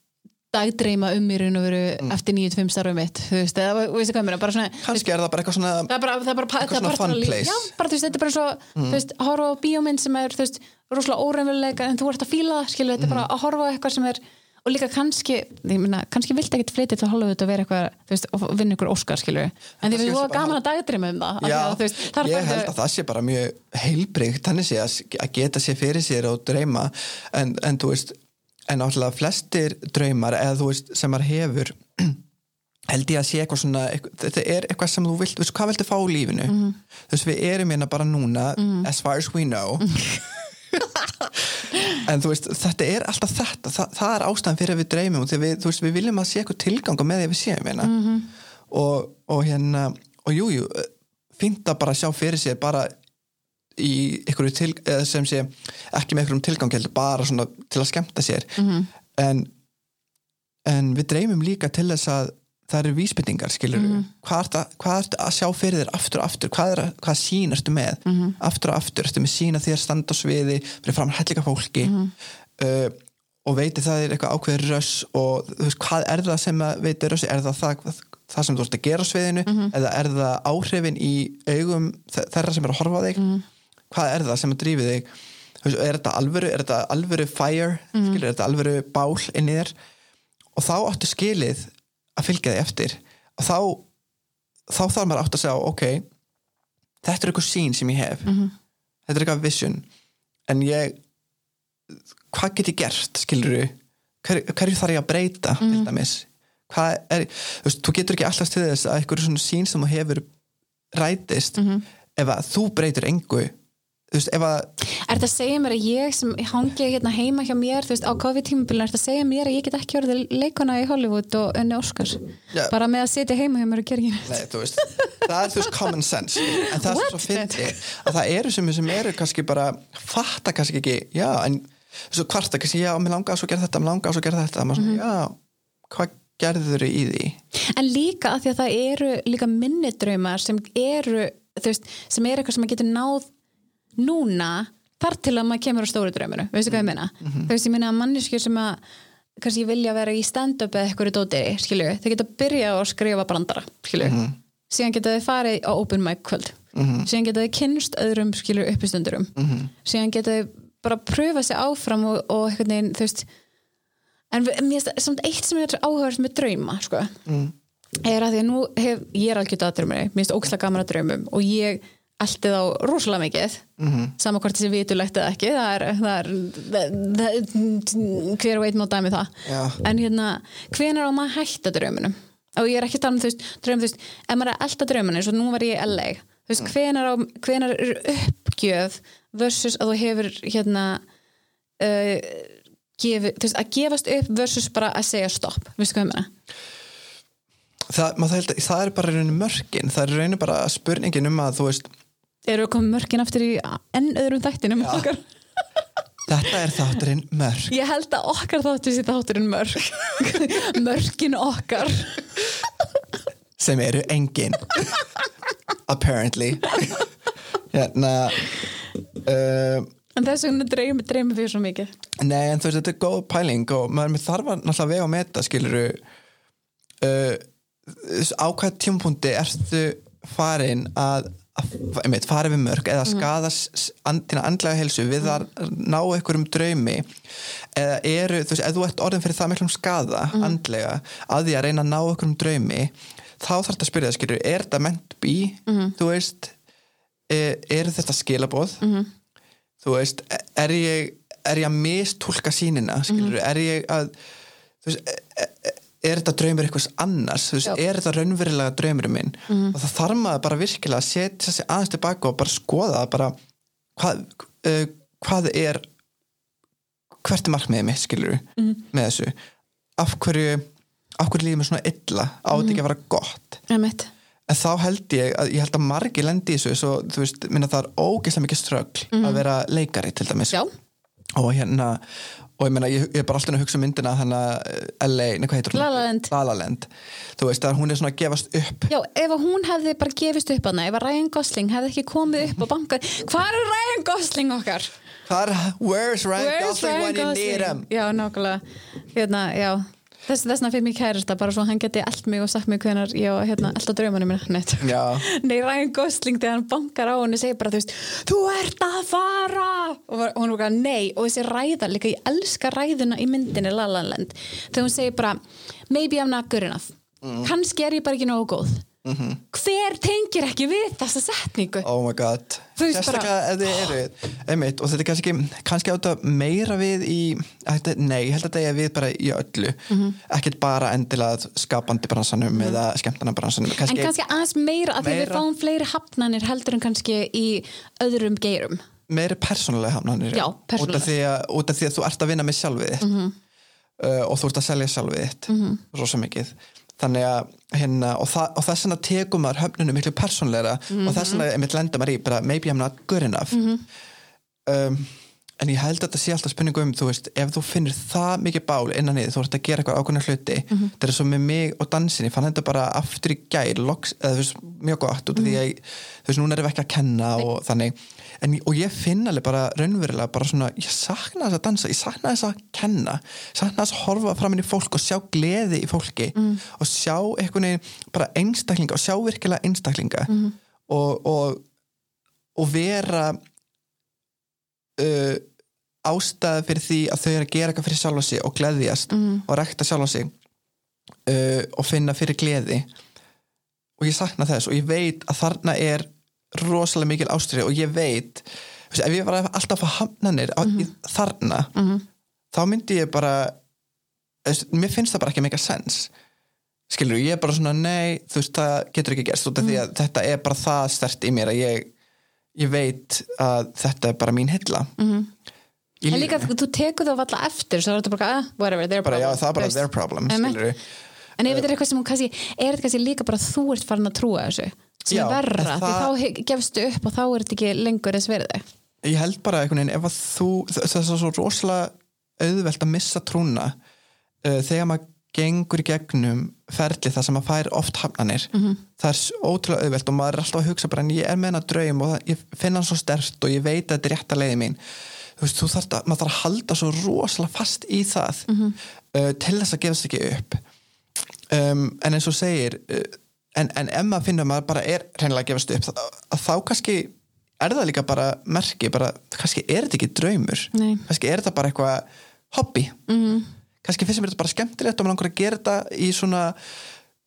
dagdreima um í raun og veru eftir 9-5 starfum mitt, þú veist, eða þú veist hvað mér, bara svona, kannski er það bara eitthvað svona það er bara, það er bara, það er svona fun place. já, bara þú veist, þetta er bara svo þú veist, að horfa á bíómynd sem er, þú veist, rosalega óreimveruleika en þú ert að fíla það, skilur, þetta er bara að horfa á eitthvað sem er, og líka kannski ég meina, kannski viltu ekkit flytja til Hollywood og vera eitthvað, þú veist, og vinna ykkur Óskar, skilur. En því vorum bara gaman að dagdreima um það Já, að, þú veist, þar ég held að það sé bara mjög heilbreygt þannig sé að, að geta sér fyrir sér og drauma en, en þú veist en náttúrulega flestir draumar eða þú veist sem maður hefur held ég að sé eitthvað svona þetta er eitthvað sem þú vilt, þú veist hvað viltu fá í lífinu Mhm. þú veist við erum hérna bara núna as far as we know en þú veist þetta er alltaf þetta, Þa, það er ástæðan fyrir að við dreymum og við, þú veist við viljum að sé eitthvað tilgang með því að við séum hérna Mhm. og, og hérna og jújú, jú, fínt að bara sjá fyrir sér bara í ykkur til, sem sé ekki með ykkur um tilgang heldur, bara svona til að skemmta sér. Mhm. en, en við dreymum líka til þess að það eru vísbyttingar skilur hvað, ertu, að- hvað ertu að sjá fyrir þér aftur og aftur? Hvað, er, hvað sín ertu með? Mhm. aftur og aftur, ertu með sína þér standa á sviði fyrir fram hellika fólki? Uh, og veiti það er eitthvað ákveður röss og þú veist, hvað er það sem að veiti röss? Er það það, það sem þú ert að gera á sviðinu? Mhm. eða er það áhrifin í augum þe- þeirra sem er að horfa á þig? Mhm. Hvað er það sem að drífi þig Þú er þetta alvöru, er þetta alvöru fire Mhm. skilur, er þetta alvöru bál inn í þér og þá áttu skilið að fylgja þig eftir og þá þá þarf maður átt að segja ok, þetta er eitthvað sín sem ég hef Mhm. þetta er eitthvað vision en ég hvað get ég gert, skilur Hver, hverju þarf ég að breyta Mhm. til dæmis hvað er, þú veist, þú getur ekki alltaf til þess að eitthvað svona sín sem þú hefur rætist Mhm. ef að þú breytir engu þú veist, ef að Er þetta að segja mér að ég sem hangi hérna heima hjá mér, veist, á COVID-tímabilinu, er þetta að segja mér að ég get ekki orðið leikona í Hollywood og unni Oscars? Já. Bara með að sitja heima hjá mér og gera ekki neitt. Nei, þú veist, það er þú veist common sense en það er What? svo fyndi að það eru sem, sem eru kannski bara fatta kannski ekki, já, en svo kvarta kannski, já, mér langar svo að gera þetta mér langar svo að gera þetta, maður Mhm. svona, já hvað gerður í því? En líka að því að það eru líka minnidraumar sem eru, þú veist, sem eru eitthvað sem maður getur náð núna þar til að maður kemur á stóru drauminu, veistu hvað ég meina? Þú veist, ég meina að manneskjur sem að kannski vilja vera í stand-up eða eitthvað í dótiri, skilju, þau geta að skrifa brandara, skilju, síðan geta þau farið á open mic kvöld, síðan geta þau kynst öðrum, skilju, uppistundurum, síðan geta þau bara pröfa sig áfram og, og eitthvað neginn, þú veist, en mér finnst samt eitt sem er áhugavert með drauma, sko, er að því að nú hef, ég er algjörð að draumur mér finnst ókslega gaman að draumum og ég eldi þá rosalega mikið sama hvort þessi vitulegt eða ekki það er, það er, það, það, hver veit má dæmi það. Já. en hérna, hvenær á maður að hætta draumunum og ég er ekki að tala um þú veist, draum, þú veist ef maður er elda draumuna eins og nú var ég í LA þú veist, hvenær, á, hvenær er uppgjöf versus að þú hefur hérna uh, gefi, þú veist, að gefast upp versus bara að segja stopp, hvað ég meina? Það, það er bara raunin mörkin það er raunin bara spurningin um að þú veist eru komið mörkin aftur í enn öðrum þættinum okkar? Þetta er þátturinn mörk. Ég held að okkar þáttur sér þátturinn mörk. Mörkin okkar. Sem eru engin. Apparently. Hérna uh, en þess vegna dreymir dreymi fyrir svo mikið. Nei, en þú veist, þetta er góð pæling og maður mér þarf að náttúrulega vega að meta skiluru uh, á hvað tímapunkti ertu farin að, að einmitt, fara við mörg eða skada and, þína andlega helsu við að ná einhverjum draumi eða eru, þú veist, ef þú ert orðin fyrir það miklum skada andlega að því að reyna að ná einhverjum draumi þá þarf þetta að spyrja það, skilur, er þetta meant to be? Þú veist er, er þetta skilaboð? Þú veist, er ég er ég að mistúlka sínina skilur, er ég að þú veist, er, er, þetta draumur eitthvað annars, veist, er þetta raunverulega draumurinn minn? Og það þarf maður bara virkilega að setja sig aðeins tilbaka og bara skoða bara hvað, uh, hvað er hvert er markmiðið mitt, skilur með þessu, af hverju af hverju líður mér svona illa? Á þetta ekki að vera gott? En þá held ég að ég held að margir lendi í þessu svo, veist, minna það er ógeðslega mikið ströggl að vera leikari til dæmis. Já, og hérna og ég meina, ég, ég er bara alltaf að hugsa um myndina þannig að LA, nei hvað heitur hún? La La Land. La La Land. þú veist að hún er svona að gefast upp já, ef hún hefði bara gefist upp hana, ef að Ryan Gosling hefði ekki komið upp og bankað, hvað er Ryan Gosling okkar? hvað er, where's Ryan Where's Gosling Ryan when you need Gosling? him Já, nákvæmlega hérna, já Þess, þessna fyrir mig kærasta bara svo hann geti allt mig og sagt mig hvenar ég á hérna, alltaf draumanum minna Nei, Ryan Gosling þegar hann bankar á henni segir bara þú veist, þú ert að fara! Og og hún var nei. Og þessi ræða líka, ég elska ræðuna í myndinni La La Land, þegar hún segir bara maybe I'm not good enough. Mm. kannski er ég bara ekki nógu góð Mhm. hver tengir ekki við þessa setningu? Oh my god. Sérstaklega ef þið eru einmitt, og þetta er kannski, kannski átta meira við í, þetta, nei, held að þetta er við bara í öllu, Mhm. ekkert bara endilega skapandi bransanum eða skemmtana bransanum, en kannski, kannski aðeins meira að við Meira. fáum fleiri hafnanir heldur en kannski í öðrum geirum. Meiri persónulega hafnanir. Já, út, af því að, út af því að þú ert að vinna með sjálfið þitt. Uh, og þú ert að selja sjálfið þitt. Rosa mikið þannig að hérna og, og þess vegna tekum maður höfnunum miklu persónleira og þess vegna einmitt lenda maður í bara maybe I'm not good enough. Um, en ég held að þetta sé alltaf spurningu um þú veist, ef þú finnir það mikið bál innan í því, þú ert að gera eitthvað ákveðna hluti þetta er svo með mig og dansin ég fann þetta bara aftur í gær loks, eða, þú veist, mjög gott út af því að ég, þú veist, núna erum við ekki að kenna og þannig, en, og ég finn alveg bara raunverulega bara svona, ég sakna þess að dansa ég sakna þess að kenna sakna þess að horfa fram inn í fólk og sjá gleði í fólki og sjá einhvern veginn bara einstaklinga og sjá virkilega einstaklinga og, og, og vera uh, ástæði fyrir því að þau eru að gera eitthvað fyrir sjálfa sig og gleðjast og rekta sjálfa sig uh, og finna fyrir gleði. Og ég sakna þess og ég veit að þarna er rosalega mikil ástriði og ég veit veist, ef ég var alltaf að fá hamnanir á, í, þarna þá myndi ég bara veist, mér finnst það bara ekki að make a sense skilur, ég er bara svona nei, þú veist, það getur ekki gerst út af því að þetta er bara það stert í mér að ég ég veit að þetta er bara mín hilla. Mm En líka þú, tekur þá valla eftir svo er þetta bara, ah, whatever, their bara, problem já, það er bara veist. their problem skilur En ef þetta er eitthvað sem hún kannski, er þetta kannski líka bara þú ert farin að trúa þessu sem Já, er verra, en því það- þá gefstu upp og þá er þetta ekki lengur þess verði ég held bara einhvern veginn ef að þú, það er svo rosalega auðvelt að missa trúna uh, þegar maður gengur í gegnum ferli það sem maður fær oft hafnanir -hmm. það er ótrúlega auðvelt og maður er alltaf að hugsa bara en ég er með hennar draum og það, ég finna hann svo stert og ég veit að þetta er rétt að leiði mín. Þú veist, þú þarf að, maður þarf að halda svo rosalega fast í það uh, til þess að gefast ekki upp. Um, en eins og segir uh, en, en ef maður finnur að maður bara er reynilega að gefast upp að, að þá kannski er það líka bara merki, bara, kannski er þetta ekki draumur. Nei. kannski er þetta bara eitthvað hobby. Mm. kannski finnst mér þetta bara skemmtilegt og maður langar að gera þetta í svona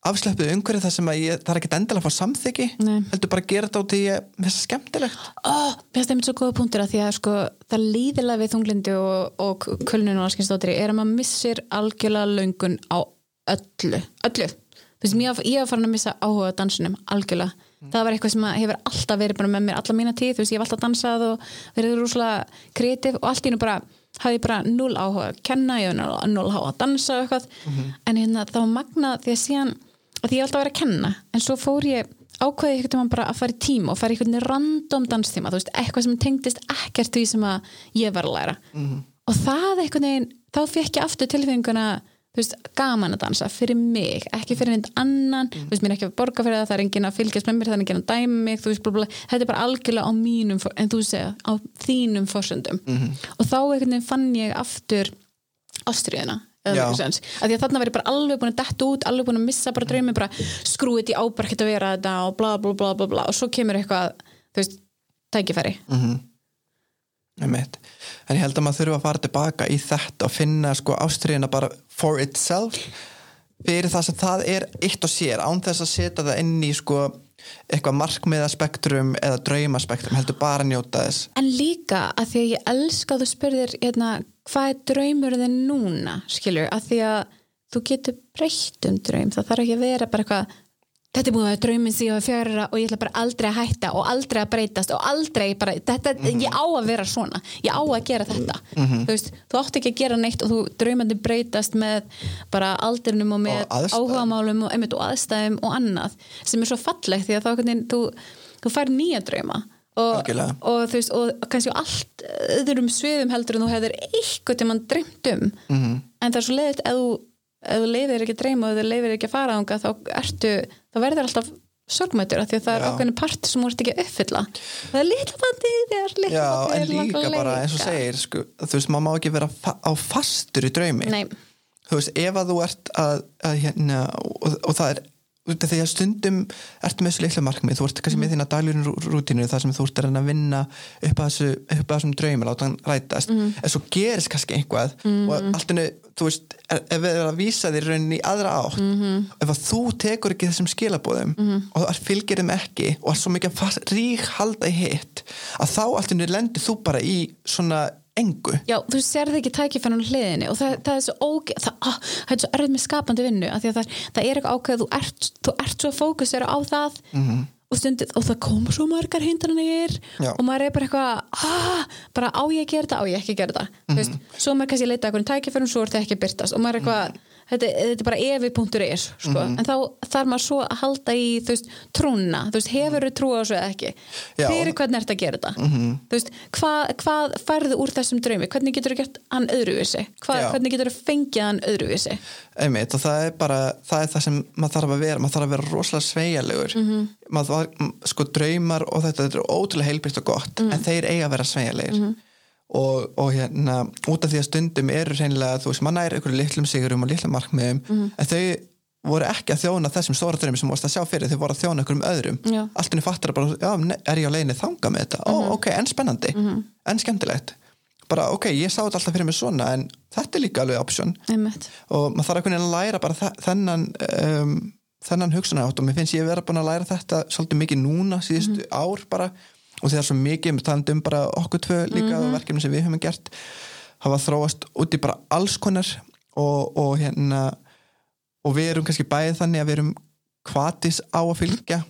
afsleppuð umhverju þar sem ég, það er ekkert endilega að fá samþyggi heldur bara að gera þetta út í að mér finnst það skemmtilegt. Oh, Mér finnst einmitt svo góða punktur að því að sko, það líðilega við þunglindi og, og kulnun og allskynsdóttri er að maður missir algjörlega löngun á öllu öllu, þú veist, ég, ég var farin að missa áhuga á dansinum, algjörlega. Það var eitthvað sem hefur alltaf verið bara með mér alla mína tíð, þú veist, ég hef alltaf dansað og verið rúslega kreatív og allt í nú bara hafði ég bara null áhuga að kenna ég hafði null áhuga að dansa og eitthvað. En hérna, það var magnað því að síðan að því ég alltaf verið að kenna. En svo fór ég ákveði einhvern veginn bara að fara í tíma og fara í einhvern random danstíma þú veist, eitthvað sem tengdist ekkert því sem að ég var að læra. Og það einhvern veginn, þá fekk ég aftur tilfinninguna þú veist, gaman að dansa fyrir mig, ekki fyrir einhvern annan. Þú veist, mér er ekki að borga fyrir það, það er enginn að fylgjast með mér, það er enginn að dæma mig, þú veist, blá, blá, þetta er bara algjörlega á mínum, en þú segja, á þínum forsöndum og þá veginn fann ég aftur ástriðina eitthvað að því að þarna ég bara alveg búin að detta út, alveg búin að missa bara draumi bara skrúið í ábarkett að vera þetta og bla bla bla bla bla. Og svo kemur eitthvað þú veist, tækifæri Einmitt. en ég held að maður þurfa að fara tilbaka í þetta og finna sko ástriðina bara for itself fyrir það sem það er eitt og sér án þess að setja það inn í sko eitthvað markmiðaspektrum eða draumaspektrum, heldur bara að njóta þess En líka að því að ég elska þú spurðir hérna, hvað er draumur þinn núna, skilur, að því að þú getur breytt um draum það þarf ekki að vera bara eitthvað þetta er búin að vera draumin síðan fjara og ég ætla bara aldrei að hætta og aldrei að breytast og aldrei bara, þetta, ég á að vera svona. Ég á að gera þetta. Þú veist, þú átt ekki að gera neitt og þú draumandi breytast með bara aldrinum og með áhugamálum og, einmitt, og aðstæðum og annað sem er svo fallegt því að þá veginn, þú, þú fær nýja drauma og, og þú veist, og kannski allt öðrum sviðum heldur en þú hefur eitthvað til mann dreymt um. -hmm. en það er svo leiðilt ef þú, ef þú leifir ekki að dreyma og ef þú leifir ekki að fara ánga þá ertu, þá verður alltaf sorgmættur af því að það er Já. ákveðin part sem þú ert ekki að uppfylla. Það er litla bandi þér litla Já, bandi en líka bara eins og segir sko, þú veist, maður má ekki vera á fastur í draumi. Nei, þú veist, ef að þú ert að, að hérna, og, og það er því að stundum ertu með þessu litla markmið, þú ert kannski með þína daglurinn rútinu þar sem þú ert að að vinna upp að, þessu, upp að þessum draumur, láta hann rætast. En svo gerist kannski einhvað og allt henni, þú veist, ef við erum að vísa þér rauninni í aðra átt ef að þú tekur ekki þessum skilabóðum og þú fylgir þeim ekki og er svo mikið að rík halda í hitt að þá allt henni lendir þú bara í svona engu Já, þú sérð ekki tækifæran á hliðinni og það, það er svo óge, það, á, það er svo erfið með skapandi vinnu því að það, það er eitthvað ákveð þú ert, þú ert svo fókusera á það -hmm. og, stundið, og það koma svo margar hindranir Já. og maður er bara eitthvað ah, bara á ég að gera þetta, á ég ekki að gera þetta mm -hmm. veist, svo maður kannski að leita eitthvað tækifærum, svo er það ekki að byrtast og maður er eitthvað þetta, þetta er bara evi.is sko. Mhm. en þá þarf maður svo að halda í þú veist, trúna, þú veist, hefur þú trú á þessu eða ekki, Já. fyrir hvernig ertu að gera þetta? Þú veist, hvað, hvað færðu úr þessum draumi, hvernig getur þú gert hann öðruvísi, hvað, hvernig getur þú fengið hann öðruvísi? Einmitt og það er bara það er það sem maður þarf að vera. Maður þarf að vera rosalega sveigjarlegur Mhm. maður var, m- sko draumar og þetta, þetta er ótrúlega heilbritt og gott Mhm. en þeir eiga að vera sveigjarlegir og, og hérna út af því að stundum eru reynilega þú veist, maður næri einhverju litlum sigurum og litlum markmiðum Mhm. en þau voru ekki að þjóna þessum stóra draumi sem varst að sjá fyrir, þau voru að þjóna einhverjum öðrum. Já. allt henni fattar bara, já, er ég á leiðinni þanga með þetta, ó, ok, en spennandi. En skemmtilegt, bara ok, ég sá þetta alltaf fyrir mig svona, en þetta er líka alveg option. Einmitt. og maður þarf að læra bara þe- þennan um, þennan hugsunarátt og mér finnst ég vera búin að læra þetta svolítið mikið núna síðustu ár bara og þegar svo mikið, talandi um bara okkur tvö líka og verkefni sem við höfum gert hafa þróast út í bara alls konar og, og hérna og við erum kannski bæðið þannig að við erum kvatis á að fylgja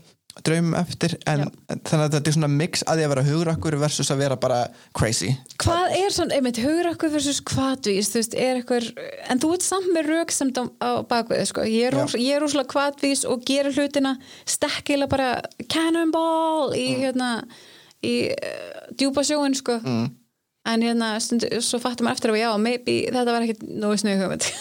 draumum eftir en, en þannig að þetta er svona mix að því að vera hugrakkur versus að vera bara crazy. Hvað er svona, einmitt, hugur okkur versus hvatvís, þú veist, er eitthvað en þú ert samt með rauksamt á, á bakvið sko, ég er, Já. ros, ég er rosalega hvatvís og gera hlutina stekkilega bara cannonball í hérna í uh, djúpa sjóin sko mm. en hérna stundu, svo fattum maður eftir að já, maybe þetta var ekkit nógu snöðu hugmynd.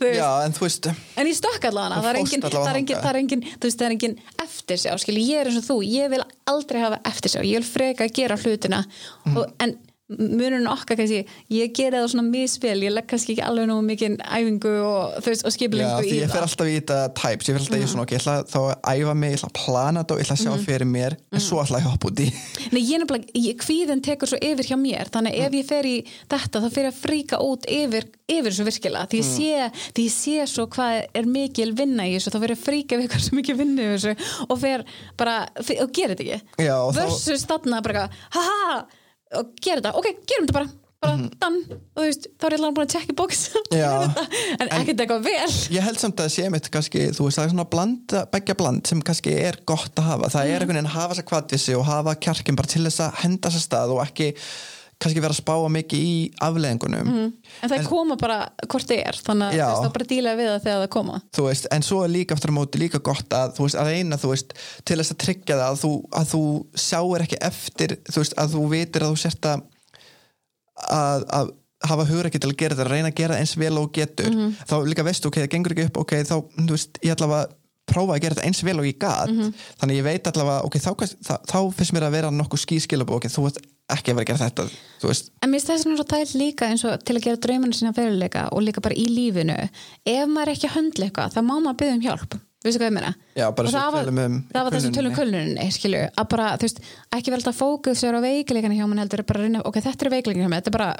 Já, en þú veist En ég stökk allavega það er engin, það er engin, það er engin, veist, það er engin eftir sig áskil, ég er eins og þú, ég vil aldrei hafa eftir sig, ég vil freka að gera hlutina Mhm. og, en munurinn okkar kannski, ég gera það svona misvel, ég legg kannski ekki alveg nógu mikið æfingu og, og Já, skipilengu því í ég fer það alltaf í þetta types, ég fer alltaf í svona ok, ég ætla þá að æfa mig, ég ætla að plana þetta og ég ætla að sjá fyrir mér, en svo ætla ég að hoppa út í. Nei, ég nefnilega, ég, kvíðin tekur svo yfir hjá mér, þannig ef ég fer í þetta þá fer ég að fríka út yfir yfir þessu virkilega, því ég sé, því ég sé svo hvað er mikil vinna í þessu þá fer ég að fríka við svo mikil vinna í þessu og fer bara, og gera þetta ekki. Já, og og gera þetta, ok, gerum þetta bara. Bara dann, og þú veist, þá er ég allavega búin að tjekka í bóks en ekkert eitthvað vel. Ég held samt að sé mitt kannski, þú veist, það er svona blanda, begja bland sem kannski er gott að hafa, það er einhvern veginn að hafa þess að kvatvísi og hafa kjarkin bara til þess að henda þess að stað og ekki kannski vera að spáa mikið í afleðingunum en það koma bara hvort þið er þannig að Já. veist, þá bara díla við það þegar það koma. Þú veist, en svo er líka aftur á móti líka gott að þú veist, að eina, þú veist, til þess að tryggja það að þú, að þú sjáir ekki eftir þú veist, að þú vitir að þú sért að að, að hafa hugur ekki til að gera þetta, að reyna að gera það eins vel og getur, þá líka veistu ok, það gengur ekki upp, ok, þá, þú veist, ég ætla að prófa að gera þetta eins vel og ég gat. Þannig ég veit allavega, ok, þá, þá, þá finnst mér að vera nokkuð skískilabó ok, þú veist ekki að vera að gera þetta En mér finnst þess að það er líka eins og til að gera draumanu sína veruleika og líka bara í lífinu. Ef maður ekki að höndla eitthvað þá má maður byggja um hjálp veistu hvað ég meina? Já, bara Og það var, um það var það sem tölum um kölluninni skilju, að bara, þú veist, ekki vera alltaf fókusur á veikleikana hjá mann heldur reyna, ok, þetta er veikleikana hjá mér, þetta er bara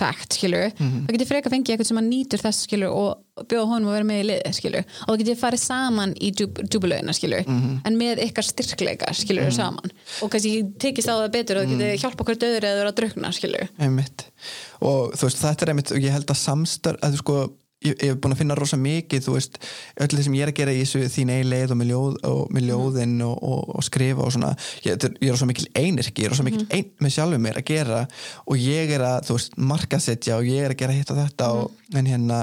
fact, skilju, Mhm. þá getur freka fengið eitthvað sem að nýtur þess, skilju, og bjóða honum að vera með í liði, skilju, og þá getur farið saman í djúbulögina, skilju Mhm. en með ykkar styrkleika, skilju, saman og kannski tekist á það betur og það Mhm. getur hjálpa okkur döður eða vera að drukna, skilju og þú veist, þetta er einmitt ég held að samstar, að sko ég, ég hef búin að finna rosa mikið, þú veist öll það sem ég er að gera í þessu þín eigi leið og með, ljóð, og, með ljóðin og, og, og skrifa og svona, ég, er- ég er rosa mikil einirki, ég er rosa mikil ein með sjálfum mér að gera og ég er að, þú veist, markasetja og ég er að gera hitt og þetta og, en hérna,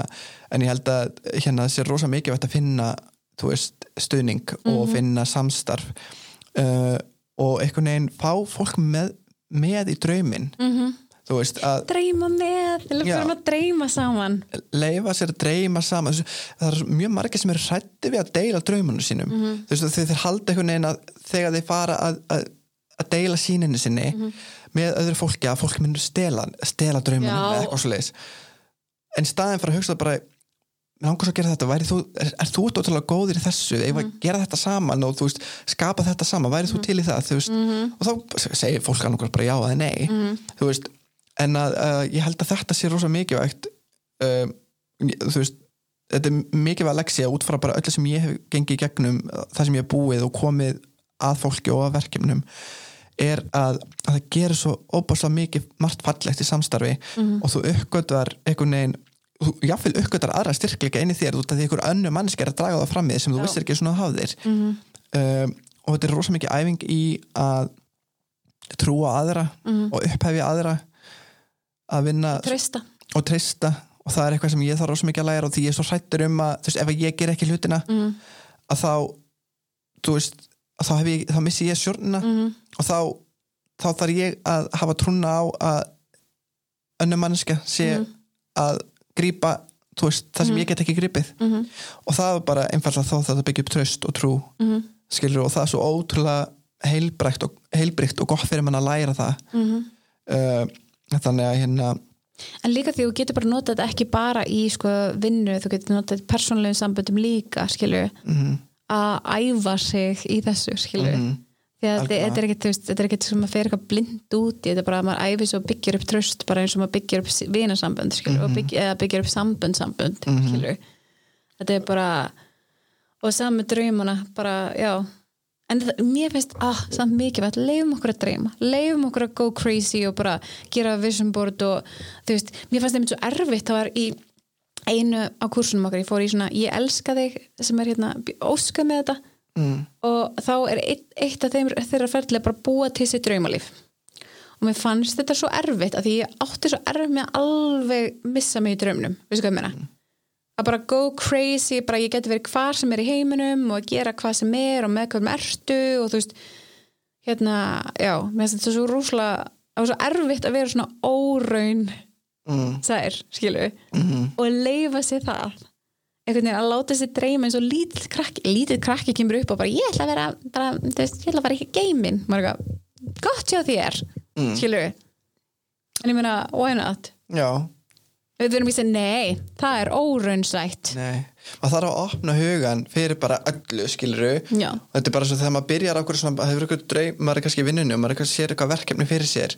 en ég held að hérna það sé rosa mikið að finna þú veist, stuðning og finna samstarf uh, og einhvern veginn fá fólk með, með í drauminn. -hmm. Þú veist, að dreyma með, við fyrir að dreyma saman. Leifa sér að dreyma saman. Það er mjög margir sem eru hrætti við að deila draumunum sínum. Þú veist, þeir, þeir halda einhvern veginn að þegar þeir fara að, að, að deila síninu sinni með öðru fólki að fólk myndur stela, stela draumunum eða eitthvað svo leiðis en staðin fyrir að hugsa bara langar svo að gera þetta, væri þú, er, er þú ótrúlega góðir í þessu, ef að gera þetta saman og þú veist, skapa þetta saman, væri þú til í það? Veist, og þá segir fólk annað bara já eða nei, þú veist en að uh, ég held að þetta sé rosa mikilvægt uh, þú veist þetta er mikilvæg leksja út frá bara öllu sem ég hef gengið gegnum það sem ég hef búið og komið að fólki og að verkefnum er að, að það gerir svo óbáslega mikið margt fallegt í samstarfi og þú uppgötvar einhvern veginn þú jáfnvel uppgötar aðra styrkleika inn í þér út af því einhver önnu mannski er að draga það fram í þér sem þú Já. vissir ekki svona að hafa þér. Um, og þetta er rosa mikið æfing í að trúa aðra og upphefja aðra að vinna treysta og treysta og það er eitthvað sem ég þarf rosa mikið að læra og því ég er svo hrættur um að þú veist, ef ég ger ekki hlutina mm. að þá þú veist, að þá, ég, þá missi ég stjórnina Mm. og þá, þá þarf ég að hafa trúna á að önnum mannska sé Mhm. að grípa þú veist, það sem ég get ekki grípið Mm. og það er bara einfallega þá það byggja upp tröst og trú Mm. skilur og það er svo ótrúlega heilbrækt og, heilbrygt og gott fyrir mann að læra það Mm. uh, þannig að hérna En líka því þú getur bara notað þetta ekki bara í sko, vinnu, þú getur notað þetta í persónlegum samböndum líka, skilju mm, að æfa sig í þessu, skilju mm, því að þetta er veist, þetta er ekki sem að fer eitthvað blind út í, þetta er bara að maður æfi svo byggir upp tröst bara eins og maður byggir upp vinasambönd, skilju, og bygg, eða byggir upp sambönd sambönd, Mhm. skilju þetta er bara og saman með draumana, bara, já en þetta, mér finnst, ah, samt mikilvægt. Leifum okkur að dreyma, leifum okkur að go crazy og bara gera vision board og þú veist, mér fannst þeim svo erfitt. Það var í einu á kursunum okkar, ég fór í svona, ég elska þig sem er hérna, óska með þetta. Mm, og þá er eitt, eitt af þeim þeirra ferðilega bara búa til sitt draumalíf og mér fannst þetta svo erfitt að því ég átti svo erfitt með að alveg missa mig í draumnum, veistu hvað ég meina að bara go crazy, bara ég geti verið hvar sem er í heiminum og að gera hvað sem er og með hvað með ertu og þú veist hérna, já, mér finnst þetta svo rúslega, það var svo erfitt að vera svona óraun mm, sær, skilu mm, og leifa sér það. Einhvern veginn að láta sér dreyma eins og lítill krakki, lítill krakki kemur upp og bara ég ætla að vera, bara, þú veist, ég ætla að fara í geimin eitthvað, gott hjá þér. Mm. skilu en ég meina, why not? Já, við verðum að segja, nei, það er óraunsætt. Nei. Maður þarf að opna hugan fyrir bara öllu skiluru já, og þetta er bara svo þegar maður byrjar á hverju svona, það hefur eitthvað draum, maður er kannski í vinnunni og maður er kannski sér eitthvað verkefni fyrir sér.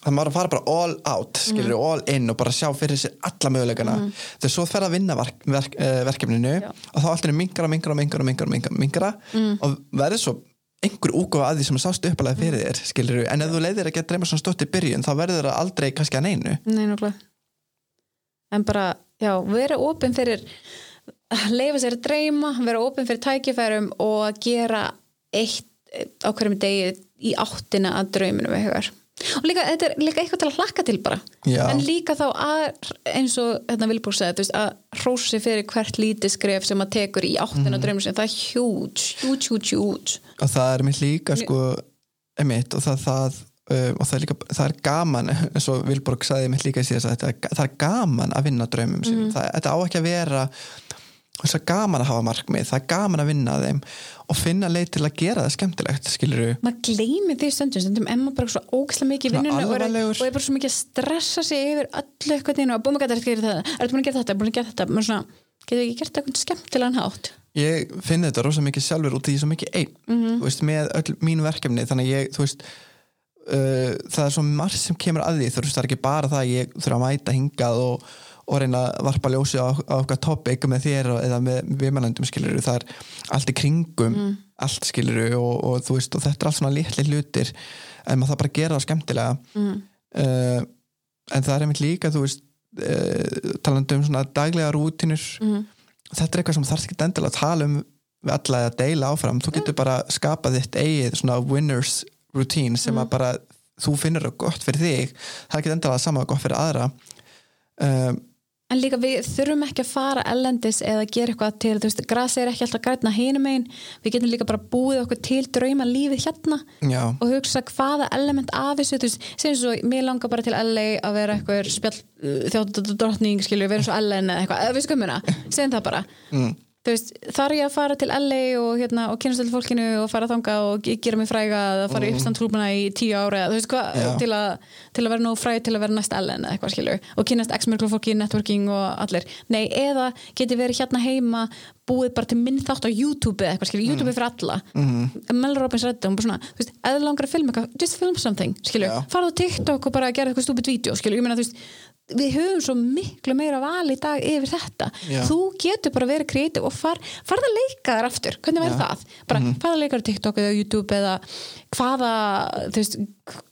Það maður að fara bara all out skilur Mhm. all in og bara sjá fyrir sér alla möguleikana. Þegar svo fer að vinna verk, verk, uh, verkefninu Já. og þá alltaf mingra, mingra, mingra, mingra, mingra, mingra Mm. og verður svo einhver úgóða að því sem sást uppalega fyrir þér skilur en ef þú leiðir ekki að dreyma svona stótt í byrjun þá verður það aldrei kannski að neinu. Nei, en bara, já, vera opinn fyrir leifa sér að dreyma vera opinn fyrir tækifærum og að gera eitt á hverjum degi í áttina að drauminu við hugar og líka, þetta er líka eitthvað til að hlakka til bara Já. en líka þá að eins og hérna Vilbúr segði, að hrósi fyrir hvert lítið skref sem að tekur í áttina mm. drauminu sem það er hjúts, hjúts, hjúts, hjúts og það er mitt líka sko emitt og það, það og það er líka, það er gaman eins og Vilborg sagði mitt líka síðast að þetta, það er gaman að vinna draumum sínum, það, þetta á ekki að vera þess að gaman að hafa markmið það er gaman að vinna að þeim og finna leið til að gera það skemmtilegt skilur maður gleymi því stundum, stundum emma bara svo ógislega mikið í vinnunni og er, og er bara svo mikið að stressa sig yfir öllu eitthvað þínu og búin að geta þetta er búin að gera þetta, búin að gera þetta? Maður svona, getur ekki gert eitthvað skemmtilegan hátt? Ég finn þetta rosa mikið sjálfur út í svo mikið einn þú veist, með öll mín verkefni þannig ég, þú veist uh, það er svo margt sem kemur að því. Þú veist, það er ekki bara það að ég þurfa að mæta hingað og, og reyna að varpa ljósi á, á okkar topic með þér eða með viðmælendum skilur það er allt í kringum allt skilur og, og þú veist og þetta er allt svona litli hlutir en maður það bara að gera það skemmtilega. Mm. uh, en það er einmitt líka þú veist uh, talandi um svona daglega rútinur Mm. þetta er eitthvað sem þú þarfst ekki endilega að tala um við alla eða deila áfram. Þú getur bara skapað þitt eigið svona winners routine sem að bara þú finnur það gott fyrir þig það er ekki endilega sama gott fyrir aðra. Um, en líka við þurfum ekki að fara ellendis eða gera eitthvað til, þú veist, grasi er ekki alltaf grætna hinum einn, við getum líka bara búið okkur til drauma lífið hérna já, og hugsa hvaða element af þessu þú veist, segjum svo, mér langar bara til LA að vera eitthvað spjall þjótt drottning, skilju, vera eins og Ellen eða eitthvað, eða við skömmuna, segjum það bara. Mm, veist, þarf ég að fara til LA og, hérna, og kynast til fólkinu og fara þanga og ge- gera mig fræga að fara í uppstandhúlmuna í tíu ára eða þú veist hvað, til, til að vera nóg fræg til að vera næst Ellen eða eitthvað skilju og kynast x-mörglu fólki, networking og allir. Nei, eða geti verið hérna heima búið bara til minn þátt á YouTube eða eitthvað skilju, YouTube er fyrir alla. Mm. Mel Robbins hún bara svona, þú veist, eða langar að filma eitthvað, just film something, skilju Já. farðu á TikTok og bara gera eitthvað stúpid vídeo, skilju, ég meina, þú veist við höfum svo miklu meira val í dag yfir þetta, Já. þú getur bara verið kreatív og far, farð að leika þér aftur hvernig Já. það? Bara Mhm. farð að leika á TikTok eða YouTube eða hvaða þú veist,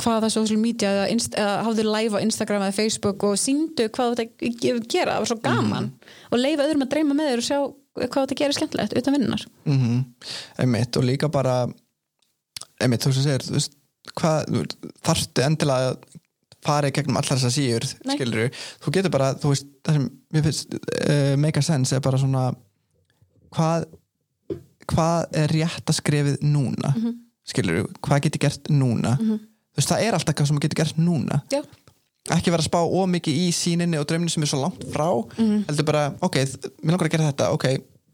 hvaða social media eða, eða hafðu live á Instagram eða Facebook og síndu hvað þetta gera það var svo gaman Mhm. og leifa öðrum að dreyma með þér og sjá hvað þetta gerir skemmtilegt utan vinnar mm einmitt og líka bara einmitt þú veist, hvað, þarftu endilega að farið gegnum allar þessar síður Nei. skilur þú getur bara, þú veist það sem mér finnst uh, make a sense er bara svona hvað hvað er rétt að skrefið núna mm Mhm. skilur hvað getur gert núna þú veist, það er alltaf hvað sem getur gert núna Já, ekki vera að spá ómikið í síninni og drauminu sem er svo langt frá Mhm. heldur bara, ok, mér langar að gera þetta ok,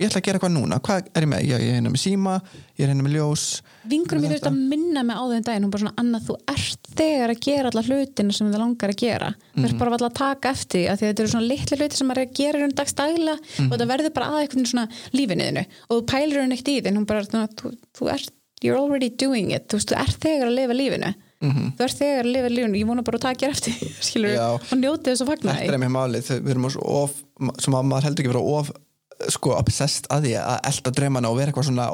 ég ætla að gera eitthvað núna hvað er ég með? Ég, ég er hérna með síma, ég er hérna með ljós vingurum mér Þetta. þetta að minna mig á þau daginn, hún bara svona, Anna, þú ert þegar að gera alla hlutina sem þið langar að gera þú Mhm. ert bara að taka eftir því, að þetta eru svona litli hluti sem maður er að gera um dagstæla Mhm. og þetta verður bara að eitthvað svona lífinniðinu og þú pælir hún ekkert í en hún bara, þú, þú, þú ert you're already doing it, þú þú ert þegar að lifa lífinu þú ert þegar að lifa lífinu ég vona bara að taka eftir, því, skilur Mhm. Já. og njóti þess að fagna þetta er með málið, við erum of sem að maður heldur ekki vera of sko obsessed að því að elda draumana og vera eitthvað svona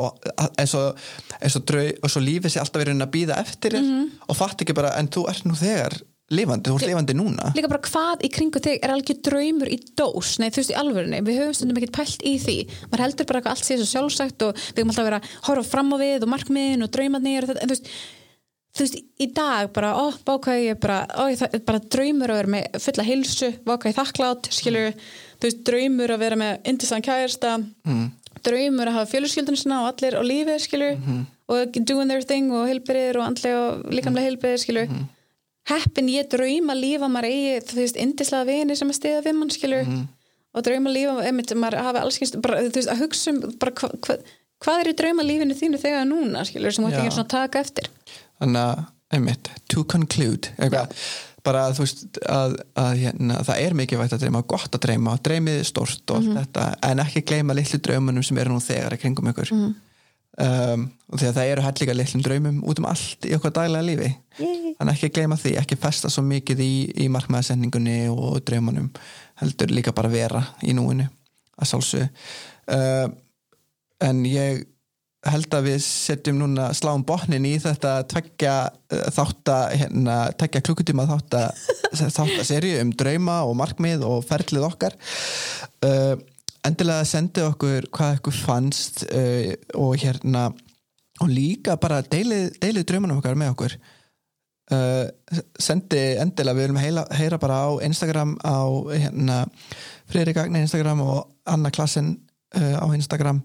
eins og, og, drau, og svo lífið sé alltaf verið að býða eftir þér Mhm. og fatt ekki bara, en þú ert nú þegar lifandi, þú ert lifandi núna. Líka bara hvað í kringu þig er algjör draumur í dós, nei þú veist í alvörunni við höfum stundum ekkert pælt í því. Maður heldur bara að allt sé svo sjálfsagt og við höfum alltaf vera að horfa fram á við og markmiðin og draumarnir og þetta, en þú veist þú veist, í dag bara, ó, bákvæði ég bara, ó, ég, það bara draumur að vera með fulla hilsu, bákvæði þakklátt skilur, þú veist, draumur að vera með indisann kærasta. Mm. draumur að hafa fjölskyldun sinna og allir á lífi skilur, Mhm. og doing their thing og heilbyrðir og andlega og líkamlega heilbyrðir skilur, Mhm. heppin ég drauma lífa maður eigi, þú veist, indislega vini sem að stiða við mann skilur Mhm. og drauma lífa, einmitt, maður hafi alls kynst, bara, þú veist, að hugsa um bara, hva, hva, hvað er í drauma lífinu þínu þegar núna, skilur, sem þú ætti ekki að taka eftir þannig að, einmitt, to conclude eitthvað, bara þú veist að, að hérna, það er mikilvægt að dreyma gott að dreyma, dreymið stórt og Mhm. allt þetta, en ekki gleyma litlu draumunum sem eru nú þegar í kringum ykkur Mhm. um, og því að það eru hægt líka litlum draumum út um allt í okkar daglega lífi Yay. þannig ekki gleyma því, ekki festa svo mikið í, í markmaðasendingunni og draumunum heldur líka bara vera í núinu að sjálfsög uh, en ég held að við setjum núna sláum botnin í þetta tveggja uh, þátta, hérna, tveggja klukkutíma þátta, þátta serju um drauma og markmið og ferlið okkar. Uh, endilega sendi okkur hvað ykkur fannst uh, og hérna og líka bara deilið, deilið draumanum okkar með okkur. Uh, sendi endilega, við viljum heila, heyra bara á Instagram á hérna, Friðrik Agni Instagram og Anna Klassen á Instagram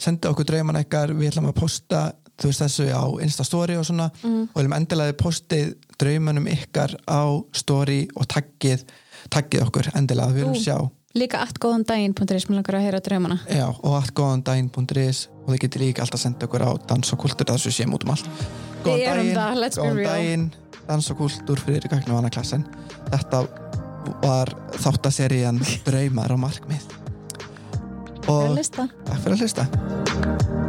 sendi okkur drauman ekkar, við ætlum að posta þú veist þessu á Instastory og svona Mm. og viljum endilega postið draumanum ykkar á story og taggið, taggið okkur endilega, við viljum sjá. líka allt góðan daginn punktur sem langar að heyra draumana. Já, og allt góðan daginn.is og þið getur líka alltaf senda okkur á dans og kultur þessu séum út um allt. Við erum það, góðan daginn dans og kultur fyrir gagnu og annað klassin þetta var þáttaserían Draumar og markmið. að og takk fyrir að hlusta